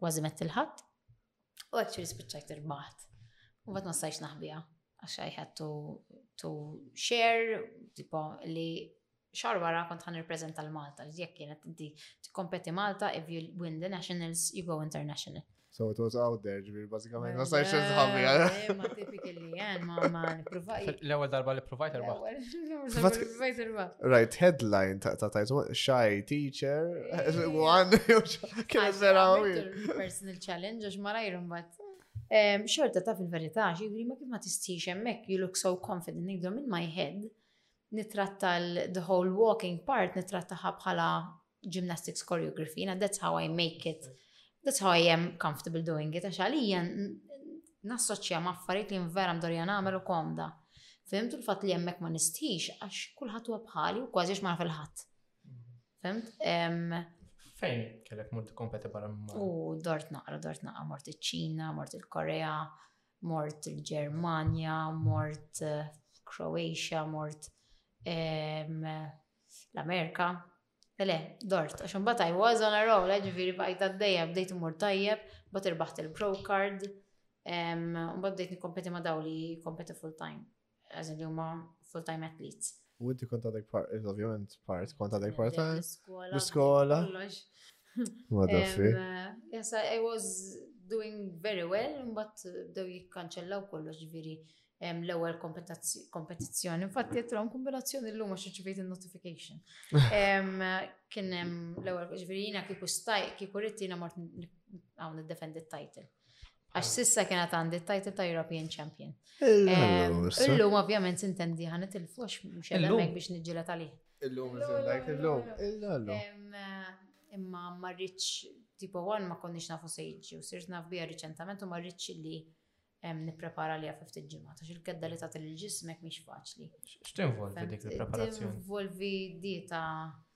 Kważi met il-ħadd. U actually spiċċajt irbaħt. U bat ma stajx naħbija. Għax I had to, to share, tipo li xar wara kont ħan reprezenta l-Malta, jekk kienet inti tikkompeti Malta, if you win the nationals, you go international. So it was out there, ġviri, bazzikament, ma sajx nħabbi. Ma typically L-ewwel darba li provajt erba. Right, headline ta' ta' tajtu, shy teacher, one, kien vera Personal challenge, għax ma rajrum bat. Xorta ta' fil-verita, ġivri ma kif ma tistix emmek, you look so confident, nidhom in my head. Nittratta the whole walking part nittrattaha bħala gymnastics choreography, jiena that's how I make it, that's how I am comfortable doing it, għax għalija nassoċja ma' affarijiet li vera mdorja nagħmel u komda. Fimtu l-fatt li hemmhekk ma nistħix għax kulħadd huwa bħali u kważi ma naf il-ħadd. Fimt? Fejn kellek mort kompeti barra U dort naqra, dort naqra mort iċ-Ċina, mort il-Korea, Mort il-Ġermanja, mort Croatia, mort ehm, l-Amerika. Le, dort, għax imbagħad I was on a roll, eh, ġifieri bajt għaddejja bdejt imur tajjeb, bat irbaħt il-pro card, ehm, mbagħad bdejt nikkompeti ma' daw li kompeti full time. as in li huma full-time athletes. U inti kont għadek part, eh, ovvjament part, kont għadek part ta' l-iskola. Ma daffi. Eh, yes, I was doing very well, but bdew jikkanċellaw kollox ġviri l-ewwel kompetizzjoni. Infatti qed tilhom kombinazzjoni llum għax ċivit il-notification. Kien hemm l-ewwel ġviri jiena kieku staj kieku rid jiena mort hawn id-defendi title Għax sissa kienet għandi t-title ta' European Champion. Illum ovvjament intendi ħan itilfu għax mhux hemmhekk biex niġġiela tal-ih. Illum iżendajk illum. Imma ma rridx tipo one ma konniex nafu se jiġi u sirt naf bija riċentament u ma rridx li nipprepara li għafif t-ġimma, ta' xil-kedda li ta' il-ġismek miex faċli. X'tinvolvi dik il-preparazzjoni? Tinvolvi dieta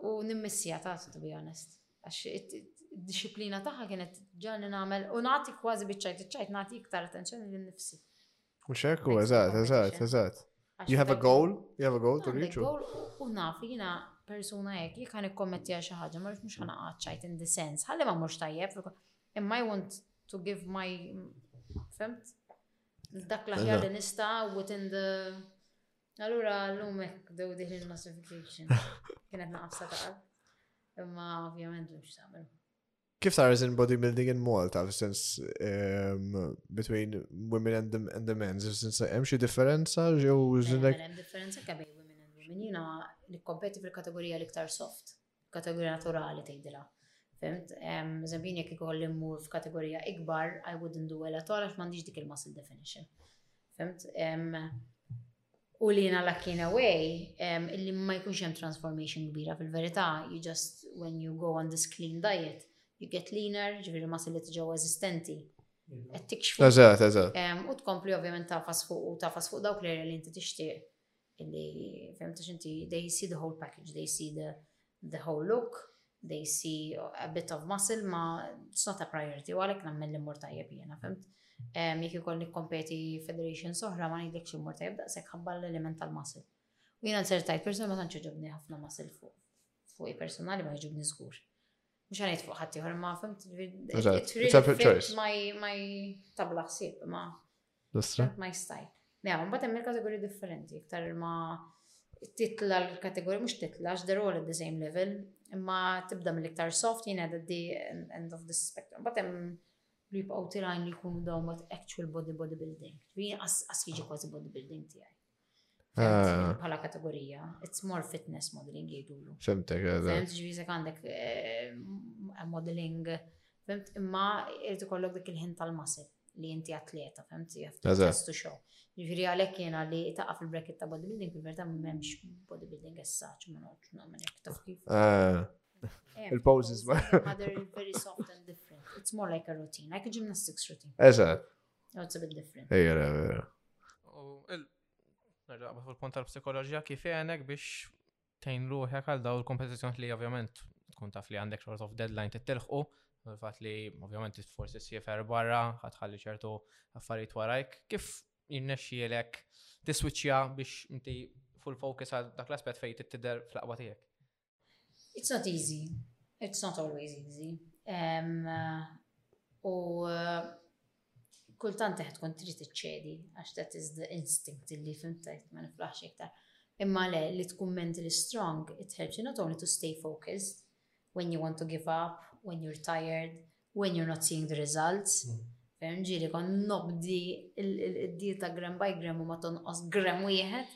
U nimmissija ta' to be honest. Għax id-disciplina taħħa kienet ġalni namel u nati kważi bieċajt, ċajt nati iktar attenzjoni li nifsi. U xekku, eżat, eżat, eżat. You have a goal? You have a goal to reach? Goal u naf jina persuna jek li kan ikkommetti għal xi ħaġa, marriċ mhux ħana qaċċajt in the sense, ħalli ma mhux tajjeb, imma I want to give my femt dak l-aħjar li nista within the Allura l-lum hekk bdew diħli l-massification. Kienet naqafsa ta' qalb. Imma ovvjament mhux tagħmel. Kif tara in bodybuilding in Malta, f'sens ehm, between women and the, and the men, f'sens hemm xi differenza jew żinek? Hemm differenza kemm bejn women and women. Jiena nikkompeti fil-kategorija l-iktar soft. Kategorija naturali tgħidilha. Fhimt? Eżempju, jien jekk ikolli mmur f'kategorija ikbar, I wouldn't do well at all għax m'għandix dik il-muscle definition. Fhimt? U li jena lucky in a way, illi ma jkunx hemm transformation kbira fil-verità, you just, when you go on this clean diet, you get leaner, ġviri ma sillit ġew eżistenti. Eżat, eżat. U tkompli ovvjament tafas fuq u tafas fuq dawk l-area li inti tixtieq Illi, fehimtu x'inti, they see the whole package, they see the, the whole look, they see a bit of muscle, ma it's not a priority, u għalek nammen li mur tajjeb jena, fimt? Jek jkoll nikkompeti federation soħra ma nidlek xie mur tajjeb daqsek ħabba l-element tal-muscle. U jena nsertajt persona ma tanċu ġobni ħafna muscle fuq. Fuq i personali ma ġobni zgur. Mux għanajt fuq ħatti ħor ma fimt. It's a choice. Ma tablaħsib ma. Lustra. My style. Mela, mbagħad hemm il-kategoriji differenti, iktar ma titla l-kategorija mhux titla they're all at the same level, imma tibda mill-iktar soft jien at the end of the spectrum. Mbagħad hemm li jibqgħu tirajn li jkunu dawn actual body bodybuilding. Jien qas jiġi kważi bodybuilding tiegħi. Ah. Bħala kategorija, it's more fitness modeling jgħidulu. Femtek, għadha. Eh, Femt ġvizek għandek eh, modeling, femt imma irrid ikollok dik il-ħin tal-muscle li inti atleta, femt jgħaftu to show. Ġifiri għalek jena li taqqa fil-bracket ta' bodybuilding, fil-verta memx bodybuilding essaċ, ma noċ namel jek taf kif. Ah. Eh, Il-poses ma. They're very soft and different. It's more like a routine, like a gymnastics routine. Eżat. That's a bit different. Ejja, ejja. Nerġa' fuq il-punt tal-psikoloġija kif għenek biex tejn ruħek għal daw il-kompetizzjoni li ovvjament tkun taf li għandek sort of deadline tittilħu, il-fat li ovvjament forsi s-siefer barra, ħatħalli ċertu affarijiet warajk, kif jinnexxielek tiswiċċja biex inti full focus għal dak l-aspett fejn tidher fl-aqwa tiegħek? It's not easy. It's not always easy. Um, u uh, kultant teħt tkun trid iċċedi għax that is the instinct li fimtajt ma niflaħx iktar. Imma le li tkun mentally strong, it helps you not only to stay focused when you want to give up, when you're tired, when you're not seeing the results. Mm. Fem ġili kon nobdi il-dieta gram by gram u ma tonqos gram wieħed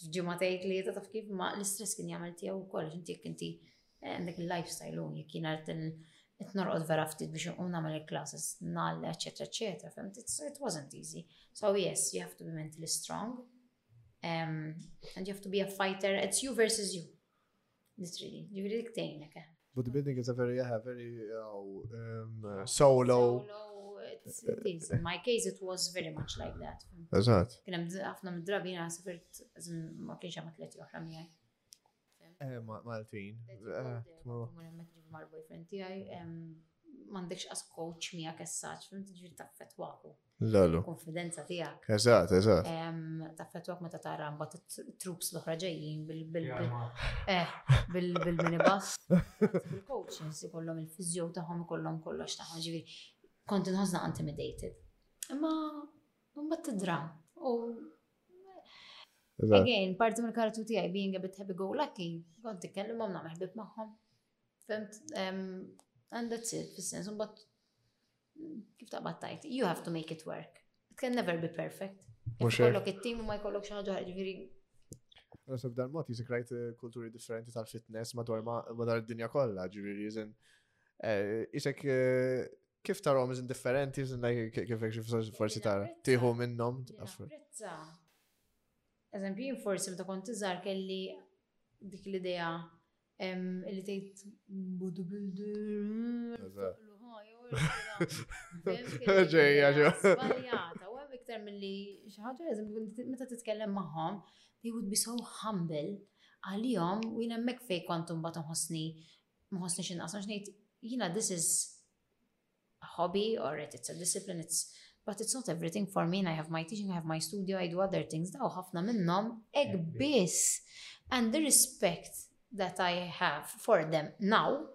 f'ġimgħatej tlieta taf kif ma l-istress kien jagħmel tiegħu wkoll inti jekk inti eh, għandek il-lifestyle u jekk jiena qed norqod vera ftit biex inqum nagħmel il-classes nagħll eċetera eċetera fhemt it wasn't easy. So yes, you have to be mentally strong um, and you have to be a fighter. It's you versus you. Literally, ġifieri dik tgħinek. Eh. But the building is a very, yeah, very um, uh, solo. In my case, it was very much like that. Eżat. Kienem ħafna mid-drabi jena sifirt, ma kienx għamat l-etti uħra miħaj. Eh, Maltin. Mal-boyfriend tijaj, mandekx as coach miħak essaċ, fim tiġi taffet waku. Lalu. Konfidenza tijak. Eżat, eżat. Taffetwak meta tara mbat troops l-oħra ġejjin eh, bil-minibus. Bil-coaches ikollhom il-fizjo tagħhom ikollhom kollox tagħhom ġifieri. Kont inħossna intimidated. Imma mbagħad tidra u Again, parti mill karatu tiegħi being a bit happy go lucky, kont ikkellimhom nagħmel ħbib magħhom. Fimt, and that's it, fis-sens, mbagħad Kif ta' battajt, you have to make it work. It can never be perfect. Mux kollok it-tim u ma jkollok xaħġa ġifiri. Nasib dan mod jizikrajt eh, kulturi differenti tal-fitness madwar madwar id-dinja kollha, ġifiri jizin. Eh, isek eh, kif tarom jizin differenti, jizin kif kif forsi tara, tiħu minnom. Eżempju, forsi meta kont iżar kelli dik l-idea Illi tgħid bodybuilder. Eżatt. Ġejja, ġejja. Żbaljata, u hemm iktar milli xi ħaġa eżempju meta titkellem magħhom, they would be so humble għalihom u jien hemmhekk fejn kont imbagħad nħossni nħossni xi naqas ngħid jiena this is a hobby or it, it's a discipline, it's but it's not everything for me and I have my teaching, I have my studio, I do other things. Daw ħafna minnhom ek biss and the respect that I have for them now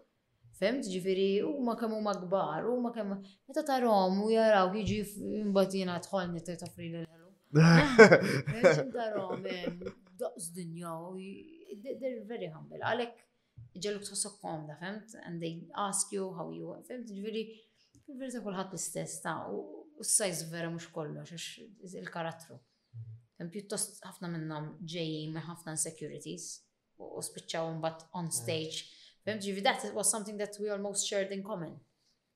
Femt, ġifiri, u ma kemmu ma gbar, u ma kemmu. Meta tarom u jaraw jiġi mbatina tħolni t tafri l-ħelu. Tarom, daqs dinja, they're very humble. Għalek, Iġellu tħossok komda, femt? And they ask you how you, femt? Ġviri, fil-verita kullħat l-istess ta' u s-sajz vera mux kollox, għax il-karattru. Femt, pjuttost ħafna minnom ġejjin me ħafna insecurities u spiċċaw mbatt on stage. Femt, ġviri, that was something that we almost shared in common.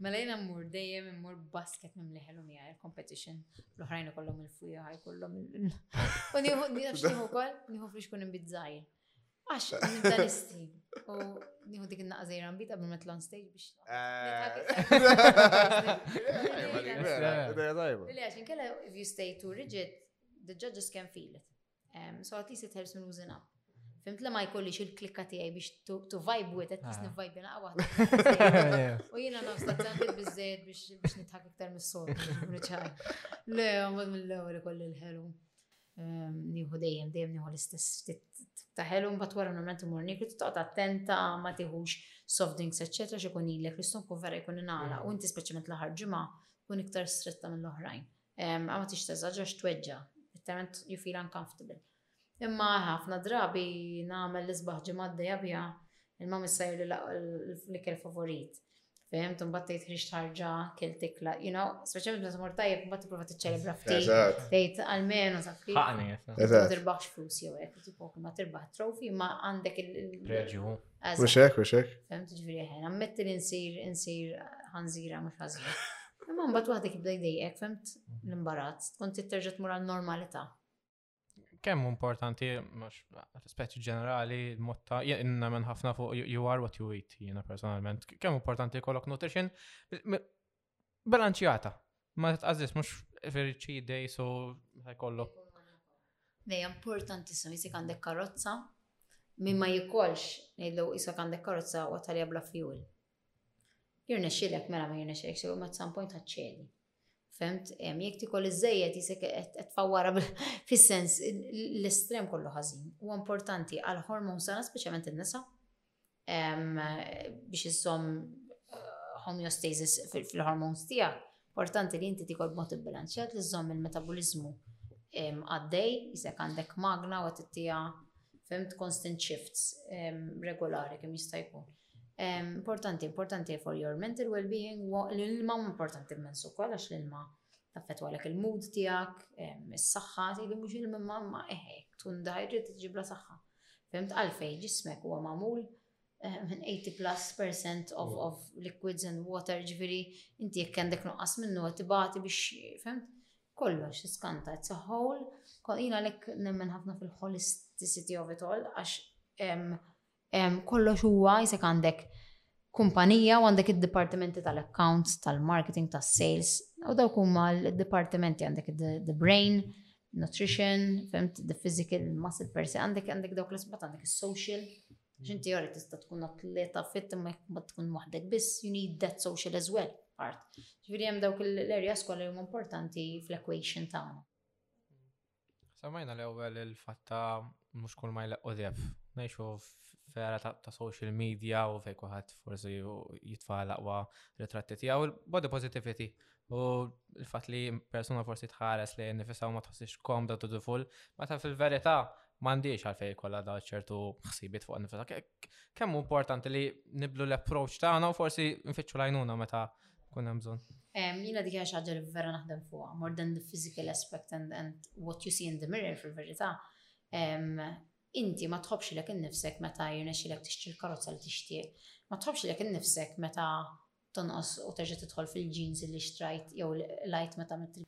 Mela jena mmur dejjem immur basket minn liħelu mija il-competition. L-oħrajn ikollhom il-fuja ħaj kollhom il- U nieħu nieħu wkoll, nieħu flix kun imbizzaj. Għax nibdalisti. U nieħu dik in-naqqa żejra nbita bil metla on stage biex. Li għax inkella if you stay too rigid, the judges can feel it. So at least it helps me loosen up. Fimt li ma jkollix il-klikka tiegħi biex tu vibe with it, tis ah. nivajbi naqa waħda. U jiena nafs tazzanti bizzed biex nitħak iktar mis-sol. Le, għamad mill-ewwel ikolli l-ħelu. Ehm, nieħu dejjem, dejjem nieħu l-istess ta' ħelu mbagħad wara normalment imur nikri toqgħod attenta ma tiħux soft drinks eċċetera xi jkun ilek l-istonku vera jkun ingħala mm. u inti speċjalment l-aħħar ġimgħa kun iktar stretta mill-oħrajn. Ehm, għama tix teżagġa x'tweġġa, it-tament you feel uncomfortable. Imma ħafna drabi nagħmel l-isbaħ ġimgħa d-dejja il-mam issajr li kell favorit. Fem, tum battejt ħriġ tarġa, kell tikla, you know, speċjalment meta mor tajjeb, mbagħad tipprova tiċċelebra ftit. Tgħid għalmenu taf kif. Ħaqni. Ma tirbaħx flus jew hekk, tipo ma tirbaħ trofi, ma għandek il-reġju. Mux hekk, mux hekk. Fem tiġri ħen, ammetti li nsir, nsir ħanżira mux ħazira. Imma mbagħad waħda kibda jdejjek, femt l-imbarazz, tkun titterġa' tmur għal-normalità. Kemm importanti, mhux rispetti ġenerali, motta, jenna minn ħafna fuq you are what you eat, jiena personalment. Kemm importanti kollok nutrition, Balanċjata. Ma titqażis mhux feriċi dej so ħajkollu. Dej importanti so jisik għandek karozza min ma jikolx ngħidlu jisik għandek karozza u għatalja bla fuel. Jirnexxilek mela ma jirnexxilek so ma some point ħaċċeli. Femt, hemm jekk tikol iżejjed jisek qed fawwara fis-sens l-estrem kollu ħażin. U importanti għal hormons sana speċjalment in-nisa biex iżżomm eh, homeostasis fil-hormones tiegħek, importanti li inti tikol b'mod ibbilanċjat li żżomm il-metabolizmu għaddej, jisek għandek magna u għattija fimt constant shifts regolari kemm jista' jkun. Importanti, importanti for your mental well-being, l-ilma importanti immens ukoll għax l-ilma taffetwa għalek il-mood tiegħek, is-saħħa, tgħidu mhux il-mimma ma eħe, tkun dajri tiġibla saħħa. Fhimt għalfejn ġismek huwa magħmul minn 80 plus percent of, mm. of liquids and water, ġviri, inti jek kendek nuqqas minnu għatibati biex, fimt? Kollox, skanta, it's a whole, jina lek nemmen ħafna fil-holisticity of it all, għax kollox huwa jisek għandek kumpanija u għandek id-departimenti tal-accounts, tal-marketing, tal-sales, u dawk huma l-departimenti għandek the brain, nutrition, femt the physical muscle per se, għandek għandek dawk l-isbat għandek social, ġin teori tista tkun atleta fit ma tkun waħdek biss, you need that social as well part. Ġviri jem dawk l-area skola jum importanti fl-equation ta' għana. Samajna l-ewel il-fatta mux kull ma jleqqu def. Nejxu fera ta' social media u fej kuħat forsi jitfa l-aqwa ritratti tijaw il-body positivity U l-fat li persuna forsi tħares li nifisa u ma tħossix komda tu duful, ma ta' fil-verita mandiġ għalfej kolla da ċertu xsibit fuq nifisa. Kemmu importanti li niblu l-approċ ta' għana u forsi nfittxu lajnuna meta kun hemm bżonn. Jina dik xaġa li vera naħdem fuq, more than the physical aspect and, and what you see in the mirror fil-verita. Inti ma tħobx l-ek nifsek meta jirnexilek tixtri l-karozza li tixtieq, ma tħobx l-ek nifsek meta tonqos u terġa' tidħol fil-jeans li xtrajt jew lajt meta mitt il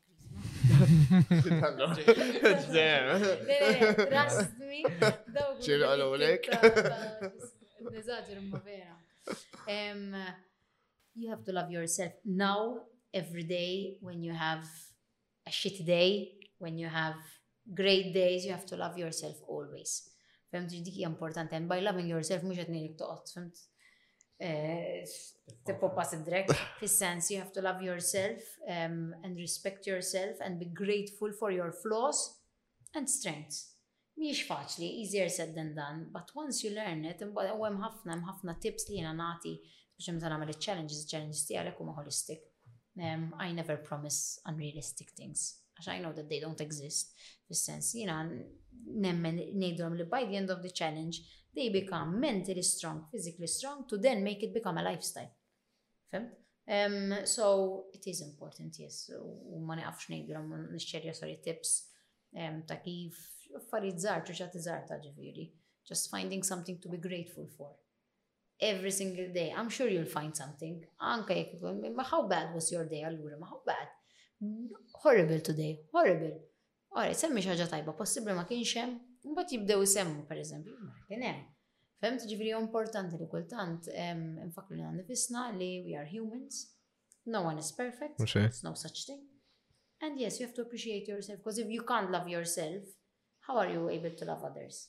Trustmi, dawk. ċirqa l-għolek. Nizagġer ma vera. You have to love yourself now, every day, when you have a shit day, when you have great days, you have to love yourself always. Femt dik hija importanti. And by loving yourself mhux qed ngħidlek toqgħod, femt? Eh, Tippopas id-drek. Fis-sens you have to love yourself um, and respect yourself and be grateful for your flaws and strengths. Mhijiex faċli, easier said than done, but once you learn it, imbagħad u hemm ħafna, hemm ħafna tips li jiena nagħti, speċjalment meta nagħmel iċ-challenges, iċ-challenges tiegħi għalhekk huma holistic. I never promise unrealistic things għax I know that they don't exist, fis-sens jina nemmen nejdrom li by the end of the challenge, they become mentally strong, physically strong, to then make it become a lifestyle. Fimt? Um, so, it is important, yes, u ma naqafx nejdilom nixxerja sorry tips um, ta' kif affarijiet żgħar, ċuċat żgħar ta' ġifieri. Just finding something to be grateful for. Every single day, I'm sure you'll find something. Anka jek, ma how bad was your day allura, ma how bad. Horrible today, horrible. Ora, semmi xi ħaġa tajba, possibbli ma kienx hemm, imbagħad jibdew isemmu pereżempju, ma kien hemm. Femt ġifieri importanti li kultant nfakru li nifisna li we are humans, no one is perfect, there's no such thing. And yes, you have to appreciate yourself, because if you can't love yourself, how are you able to love others?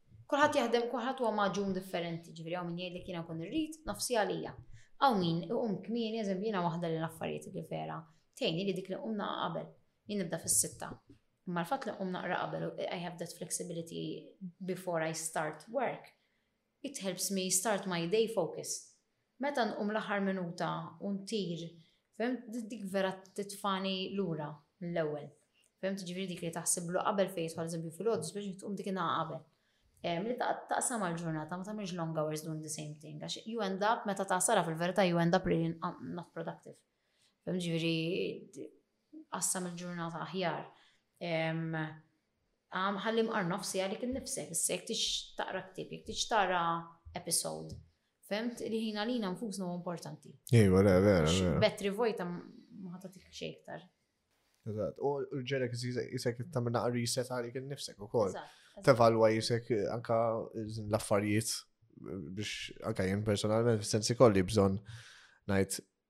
Kulħadd jaħdem kulħadd huwa maġun differenti, ġifieri hawn min jgħidlek jiena kun irrid nofsi għalija. Hawn min iqum kmieni eżempju jiena waħda li l-affarijiet li vera tgħinni li dik li qum naqa' qabel. Jien nibda fis-sitta. Imma l-fatt li qum naqra qabel I have that flexibility before I start work, it helps me start my day focused. Meta nqum l-aħħar minuta u ntir, fimt, dik vera titfagħni lura mill-ewwel. Fimt, jiġifieri dik li taħsiblu qabel fejn jidħol eżempju filgħodu speċi tqum dik inha qabel. Ehm, li taqsam għal ġurnata ma tagħmilx long hours doing the same thing għax you end up meta tasara fil-verità you end up really not productive. Fimt, jiġifieri qassam il-ġurnata aħjar. Ehm, għam ħallim għar nofsi għalik il-nifsek, s-sek tix taqra ktib, jek tix taqra episode Femt li ħin għalina nfusna huwa importanti. Ejwa, le, vera, vera. Betri vojta ma ħatatik xejn iktar. Eżatt, u l-ġerek jisek tamna reset għalik il-nifsek u koll. Tevalwa jisek eh, anka l-affarijiet eh, biex anka jen personalment, sensi kolli bżon najt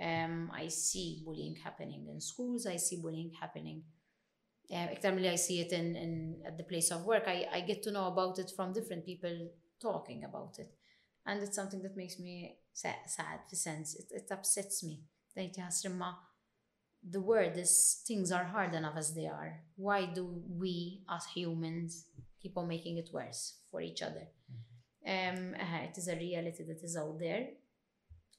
Um, I see bullying happening in schools. I see bullying happening iktar eh, mill I see it in, in at the place of work, I, I get to know about it from different people talking about it. And it's something that makes me sad, sad in sense. It, it upsets me. The word is things are hard enough as they are. Why do we as humans keep on making it worse for each other? Um, uh, it is a reality that is out there.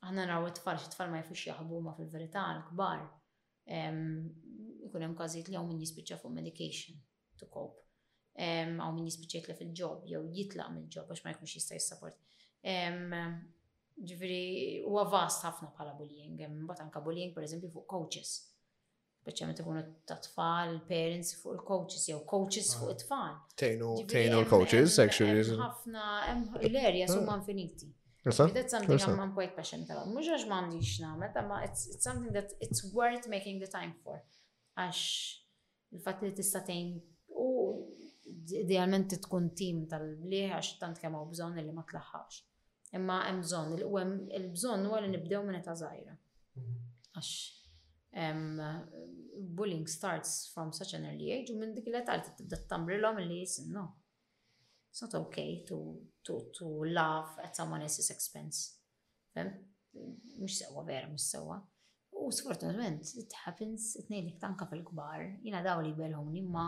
Aħna naraw it-tfal, xi tfal ma jafux jaħbu ma fil-verità l-kbar. Ikun hemm każijiet li hawn min jispiċċa fuq medication to cope. Hawn min jispiċċa jitlef il-ġob jew jitlaq mill-ġob għax ma jkunx jista' jissaport. Ġifieri huwa vast ħafna bħala bullying, imbagħad anke bullying pereżempju fuq coaches. speċjalment ikunu ta' tfal, parents fuq il-coaches jew coaches fuq ah. it-tfal. Tejnu tejnu l-coaches, actually. Ħafna l-erja ah. huma infiniti. That's something I'm, I'm quite passionate about. Mhux għax m'għandix nagħmel, imma it's, it's something that it's worth making the time for. Għax il-fatt li tista' tgħin u idealment tkun tim tal-bliħ għax tant kemm hawn bżonn li ma tlaħħax. Imma hemm bżonn, il-bżonn huwa li nibdew minn età żgħira. Mhm. Għax bullying starts from such an early age u minn dik l-età li tibda tamrilhom li jisinnu. It's not okay to, to, to laugh at someone else's expense. Fem? Mux sewa, vera, mux sewa. U sfortunatament, it happens, it nejlik tanka fil-kbar, jina daw li belħuni, ma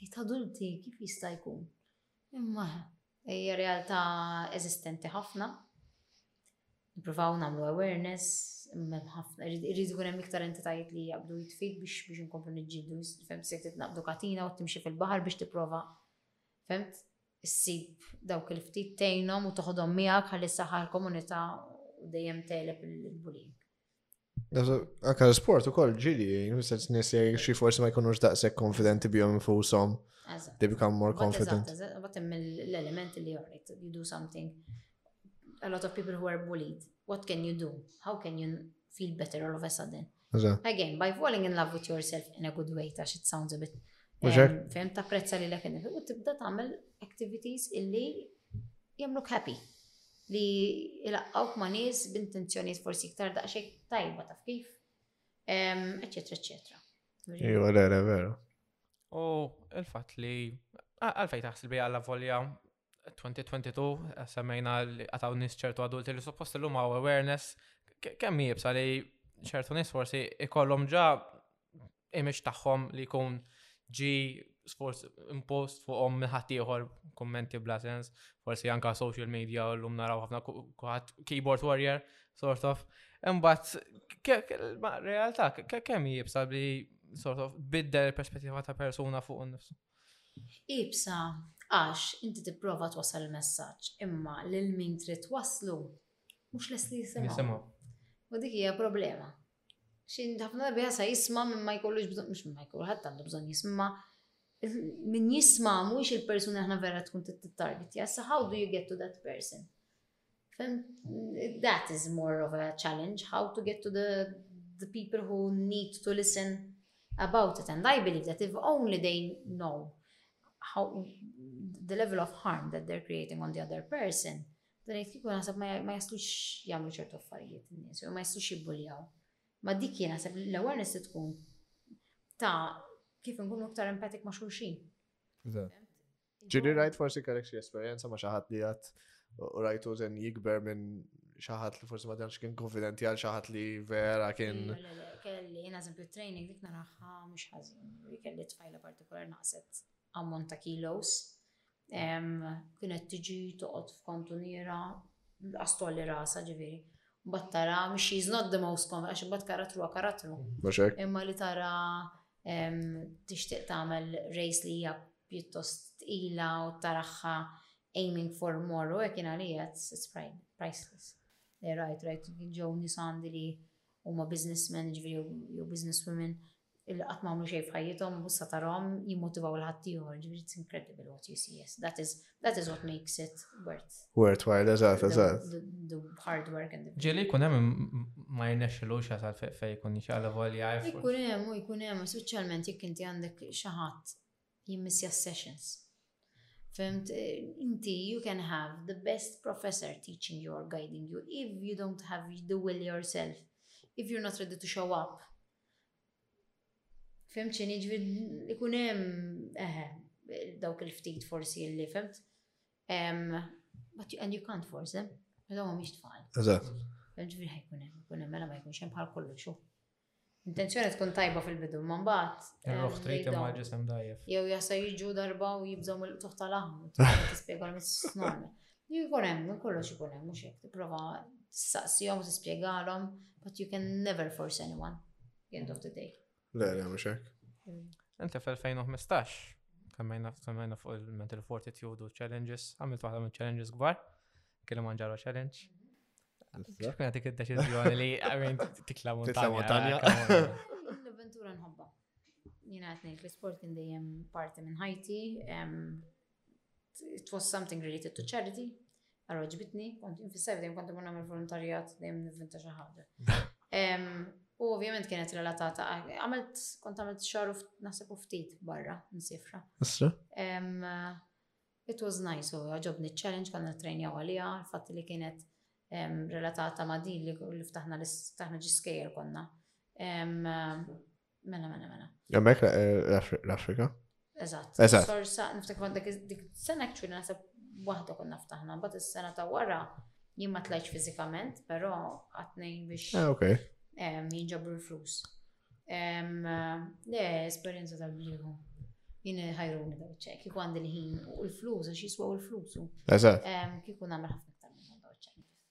tejt adulti kif jista' jkun. Imma hija realtà eżistenti ħafna. Nippruvaw nagħmlu awareness, imma ħafna irid ikun hemm iktar entitajiet li jaqbdu jitfid biex biex inkomplu niġġieldu, fem se titnaqdu katina u timxi fil-baħar biex tipprova femt issib dawk il-ftit tejnom u toħodhom miegħek ħalli saħħa l-komunità dejjem teleb il-bullying. Anka l-sport u koll ġili, jimsat nis xie forsi ma jkunux daqsek konfidenti bjom infusom. They become more confident. But l-element li jorrit, you do something. A lot of people who are bullied, what can you do? How can you feel better all of a sudden? Again, by falling in love with yourself in a good way, ta' it sounds a bit. Fem ta' prezza li l-ekin, u tibda tamel activities illi jamluk happy. li ilaqqawk ma' nies b'intenzjonijiet forsi iktar daqsxejn tajba taf kif, eċetera, eċetera. Iva, vera, vera. U il-fatt li għalfej taħseb li għalla volja 2022 semmejna li għataw nis ċertu adulti li suppost l-lum għaw awareness kemm jibsa li ċertu nis forsi ikollhom ġa image tagħhom li jkun ġi sports impost fuqhom minn ħaddieħor kummenti bla sens, forsi anka social media u llum naraw ħafna kuħat keyboard warrior sort of. Imbagħad ma' realtà kemm jibsa li sort of biddel il-perspettiva ta' persuna fuq nifsu. Ibsa, għax inti tipprova twassal il-messaġġ, imma lil min trid waslu mhux lest li jisimgħu. U dik hija problema. Xin ħafna darbi ħasa jisma minn ma jkollux bżon, mux minn ma jkollu ħadd għandu bżon jisma. Min jisma mux il-persuna ħna vera tkun t-target, jassa how do you get to that person? That is more of a challenge, how to get to the, the people who need to listen about it. And I believe that if only they know how the level of harm that they're creating on the other person, Dan jtiku naħseb ma jastux jagħmlu ċertu affarijiet n-nies, u ma jastux jibbuljaw. Ma dik jien naħseb l-ewwel nies tkun ta' kif nkunu iktar empatik ma' xulxin. Ġiri rajt forsi kellek xi esperjenza ma' xi ħadd li għad u rajtu ten jikber minn xi ħadd li forsi ma tantx kien konfidenti għal xi ħadd li vera kien. Kelli, jien eżempju training dik naraħħa mhux ħażin, kelli tfajla partikolari naqset ammont ta' kilos Kienet tiġi toqgħod f'kantuniera għastolli rasa ġifieri. Mbagħad tara she's not the most common għax imbagħad karattru għal karattru. Imma li tara tixtieq tagħmel race li hija pjuttost ila u taraħħa aiming for more u hekk għalija it's priceless. Rajt, rajt, ġew nisandi li huma businessmen, ġifieri jew businesswomen illi qatt ma għamlu xejn f'ħajjithom u issa tarahom jimmotivaw lil ħaddieħor, ġifieri it's incredible what you see, yes. That is, that is what makes it worth. Worthwhile, eżatt, eżatt. The hard work and the... Ġieli jkun hemm ma jirnexxilux jasal fejn jkun jixgħal voli jgħarfu. Jkun hemm u jkun hemm, speċjalment jekk inti għandek xi ħadd jimmissja sessions. Fimt, eh, inti, you can have the best professor teaching you or guiding you if you don't have the will yourself, if you're not ready to show up Fimt xini ġvid ikun hemm eħe dawk il-ftit forsi li fimt. But and you can't force them. Għadaw ma miex tfal. Eżatt. Ġviri ħajkun hemm, kun hemm mela ma jkunx hemm bħal kollu xu. Intenzjoni tkun tajba fil-bidu, ma mbagħad. Irruħ eh, trid imma ġisem dajjef. Jew jasa jiġu darba u jibżgħu mill-qtuħ tal-aħmu, tispjegol mis-snorm. Jkun hemm, kollox ikun hemm, mhux hekk, tipprova tistaqsihom, tispjegalhom, but you can never force anyone, the end of the day. Le, le, mhux hekk. Inti fl-2015, kammajna fuq il-mental fortitude u challenges, għamilt waħda minn challenges kbar, kelli manġaro challenge. Xkuna dik id-deċizjoni li għamin tikla montanja. L-avventura nħobba. Jina għatni, l-sport kien dejjem parti minn ħajti, it was something related to charity, għarra ġbitni, kont infissar dejjem kont imur nagħmel volontarjat dejjem nivvinta xi ħaġa. U ovvjament kienet relatata, għamilt, kont għamilt xar naħseb u ftit barra, nsifra. Asra? It was nice, u għagħobni challenge konna trejnja għalija, fatt li kienet relatata ma' din li ftaħna l-istaħna ġiskejjer konna. Mela, mela, mela. Hemmhekk eh, l-Afrika. Eżatt. Eżatt. Sorsa, niftakar dik dik sena actually naħseb waħda konna ftaħna, mbagħad is-sena ta' wara jien ma tlajtx fiżikament, però għatnejn biex Ah, ok. em, jinġabru l-flus. Em, Le, esperjenza tal-bliħu. Jien ħajruni daw ċek, kiku għandi l-ħin u l-flus, għax jiswaw l-flus. u, Eżatt. em, Kiku namel ħafna iktar minn daw ċek.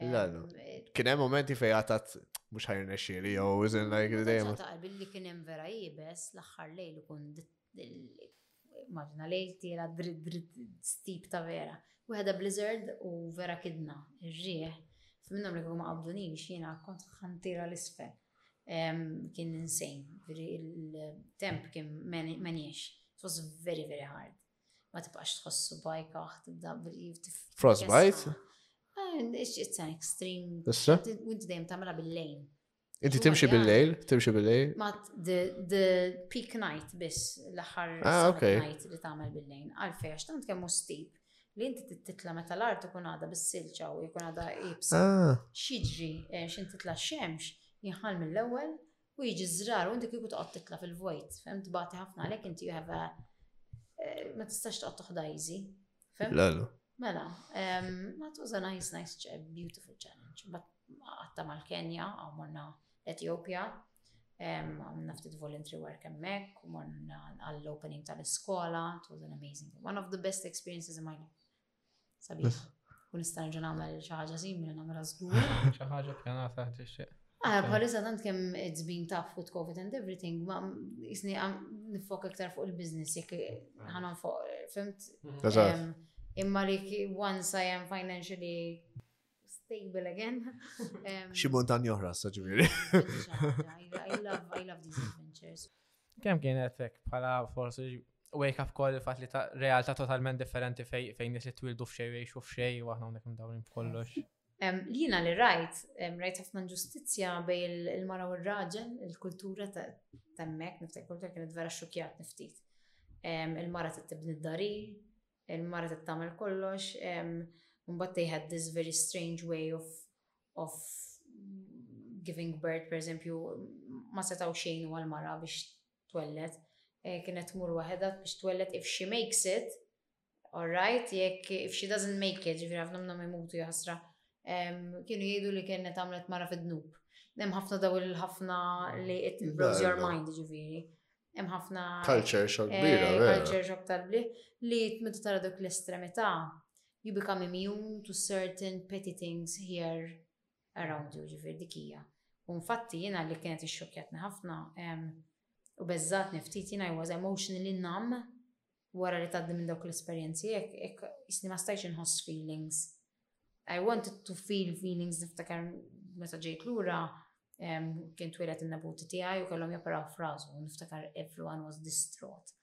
Kien hemm momenti fejn għatat mhux ħajr nexxieli jew iżin like dejjem. Billi kien hemm vera jibes l-aħħar lejl ikun maġna lejl tiela dritt dritt stip ta' vera. Wieħed blizzard u vera kidna r-rieħ. Minnhom li kieku ma qabdunix jiena kont ħantira l-isfel. Kien insane, il-temp kien menix. It was very, very hard. Ma tibqax tħossu bajk aħ tibda billi Frostbite? Ah, it's an extreme. Issa? Wint dejjem tagħmilha bil-lejn. Inti timxi bil-lejl? Timxi bil-lejl? Ma the peak night biss l-aħħar ah, night li tagħmel bil-lejn. Għalfej għax tant kemm stip li inti titla meta l-art ikun għadha bis-silġa u jkun għadha jibsa. Ah. Xiġri eh, x'inti titla xemx jinħal mill-ewwel u jiġi żrar u inti kieku toqgħod titla' fil-vojt, fem tbati ħafna għalhekk inti you have a eh, ma tistax toqgħod toħda easy. Lalu. Mela, ma tuża nice, nice, beautiful challenge. Bat għatta mal-Kenja, għaw morna Ethiopia, għamna ftit voluntary work emmek, morna għall-opening tal-iskola, it was an amazing, one of the best experiences in my life. Sabiħ. U nista' nerġa' nagħmel xi ħaġa simili nagħmel żgur. Xi ħaġa pjanata tixtieq. Ah, bħalissa tant kemm id-żbin taf with COVID and everything, ma jisni nifok iktar fuq il-biznis, jek ħanon fuq, fimt? Imma li once I am financially Stable again. Xi montagna oħra, sa ġifieri. I love, I love these adventures. Kemm kien effek bħala forsi wake up call il-fat li ta' realtà totalment differenti fejn nis li twildu f'xej u jgħixu f'xej u aħna hawnhekk mdawrin b'kollox. Lina li rajt, rajt ħafna ġustizzja bej il-mara u r-raġel, il-kultura ta' temmek, niftakar kultura kienet vera xokjat niftit. Il-mara t-tibni d-dari, Il-mara trid tagħmel kollox, imbagħad they had this very strange way of of giving birth, per eżempju, ma setgħu xejn huwa l-mara biex twellet. Eh, kienet tmur waħedha biex twellet if she makes it, alright, jekk if she doesn't make it, ġifieri ħafna minnhom imutu jaħsra. Kienu jgħidu li kienet għamlet mara fid-dnub. Hemm ħafna daw il-ħafna li it blows your mind, ġifieri. hemm ħafna culture shock eh, kbira, culture shock tal-bliħ li meta tara dak l-estremità you become immune to certain petty things here around you ġifier dik hija. U infatti jiena li kienet ixxokkjatni ħafna u beżżatni ftit jiena I was emotionally numb wara li tgħaddi minn dawk l-esperjenzi, jekk jisni ma stajx inħoss feelings. I wanted to feel feelings niftakar meta ġejt lura kien twilet in-nabuti tiegħi u kellhom japaraw frażu u niftakar everyone was distraught.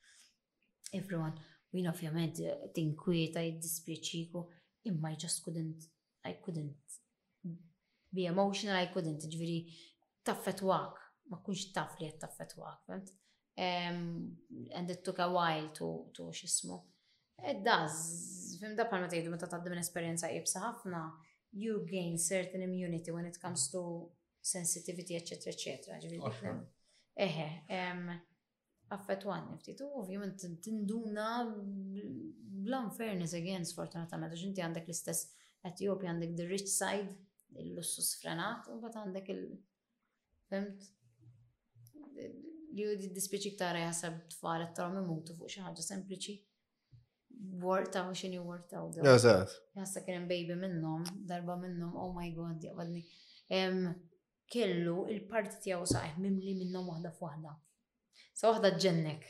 Everyone, u jien ovvjament tinkwieta jiddispjaċiku imma I just couldn't I couldn't be emotional, I couldn't, ġviri, taffetwak, ma kunx taf li taffetwak, fent? Um, and it took a while to, to xismu. It does, fim da palma tgħidu meta tgħaddi minn esperjenza ibsa ħafna, you gain certain immunity when it comes to sensitivity, etc. etc. Eħe, affettwani ftit u ovvjament tinduna bl-unfairness again sfortunatament għax inti għandek l-istess Etiopi għandek the rich side il-lussus frenat u bat għandek il- femt li u dispieċi ktara jasab tfal t-tarom imutu fuq xi ħaġa sempliċi warta u xini warta u da. Eżat. Jassa kien baby minnom, darba minnom, oh my god, jgħadni. kellu il-parti tiegħu saqajh mimli minnhom waħda f'waħda. Sa waħda ġennek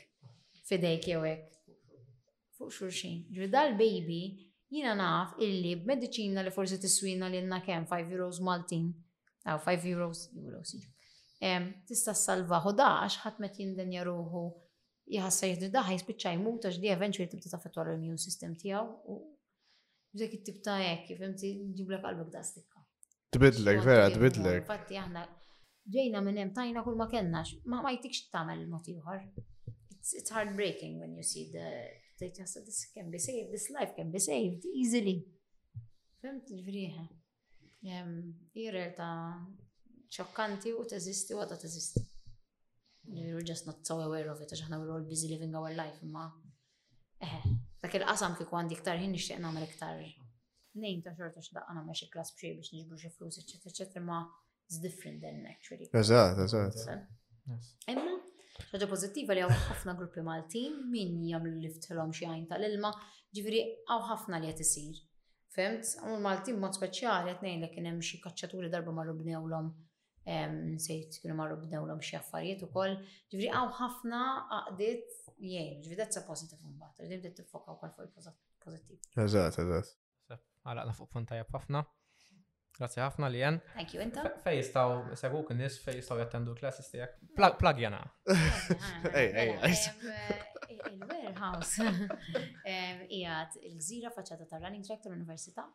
fidejk jew hekk. Fuq xulxin. Ġri dal-baby jina naf illi b'mediċina li forsi tiswina li jenna kem 5 euros Maltin, għaw 5 euros, euros, tista salva u daħx ħatmet jindenja ruħu jħassa jihdu daħi spiċċa jmuta ġdi eventually tibda taffetwa l-immune system tijaw u Dak it-tip ta' hekk, fimti, ġiblek qalbek da' stikka. Tbidlek, vera, tbidlek. Fatti aħna ġejna minn hemm tajna kull ma kellnax, ma ma jtikx tagħmel mod ieħor. It's heartbreaking when you see the tgħid jassa this can be saved, this life can be saved easily. Fimt ġifieri Hi realtà ċokkanti u teżisti u għadha teżisti. You're just not so aware of it, għax aħna we're all busy living our life, imma eħe, dak il-qasam kieku għandi iktar ħin nixtieq nagħmel iktar nejn ta' xorta x'daqqa nagħmel xi klass b'xej biex niġbru xi flus, eċetera, eċetera, ma it's different than actually. Eżatt, eżatt. Imma, ħaġa pozittiva li għaw ħafna gruppi Maltin min jagħmlu li ftilhom xi għajn tal-ilma, ġifieri għaw ħafna li qed isir. Femt, għamul Maltin mod speċjali qed ngħidlek kien hemm xi kaċċaturi darba marru bnewlhom sejt kienu marru bnewlhom xi affarijiet ukoll. Ġifieri għaw ħafna għaqdiet jgħin, ġifieri that's a positive imbagħad, ġifieri tiffokaw wkoll fuq il-pożittiv. Eżatt, eżatt. Għalaqna fuq punt tajjeb ħafna. Grazie ħafna li jen. Thank you, inta. Fej jistaw segwu kien nis, fej jistaw jattendu klasses tijak. Plug jana. Ej, ej, ej. Il-warehouse. Ijat, il-gżira faċata ta' running track tal universita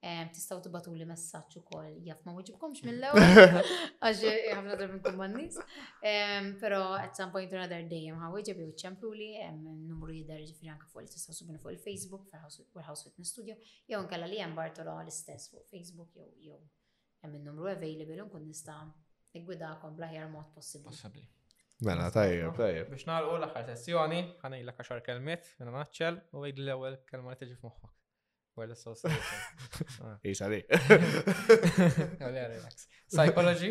Tistaw tibatu li messaċ u koll jaf ma wġibkomx mill-lew. Għax jgħamlu darbi nkun mannis. Pero at some point or other day jgħam ħawġib jew ċemplu li numru jider ġifiri anka fuq li tistaw subina fuq il-Facebook, ferħasu Warehouse Fitness Studio, jew inkella li hemm Bartolo l-istess fuq Facebook jew jew hemm in-numru available u nkun nista' niggwidakom bl-aħjar mod possibbli. Possibbli. Mela, tajjeb, tajjeb. Biex nagħlqu l-aħħar sessjoni, ħanejla kaxar kelmiet, minna naċċel, u għid l-ewwel kelma li tiġi f'moħħok. Where the soul Isa li. Għalja, relax. Psychology?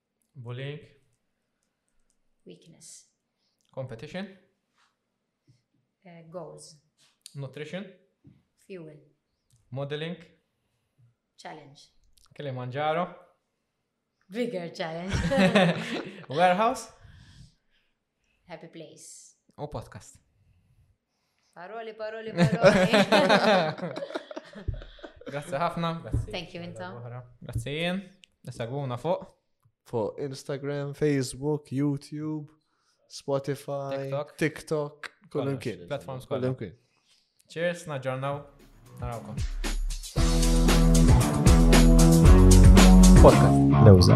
bullying weakness Competition? Uh, goals. Nutrition? Fuel. Modeling? Challenge. Kilimanjaro? Bigger challenge. Warehouse? Happy Place. U podcast. Paroli, paroli, paroli. Grazie ħafna. Thank you inta. Grazie jien. Nisaguna fuq. Fuq Instagram, Facebook, YouTube, Spotify, TikTok. TikTok. Kullum kien. Platforms kollum kien. Cheers, naġġornaw. Narawkom. Podcast. Lewza.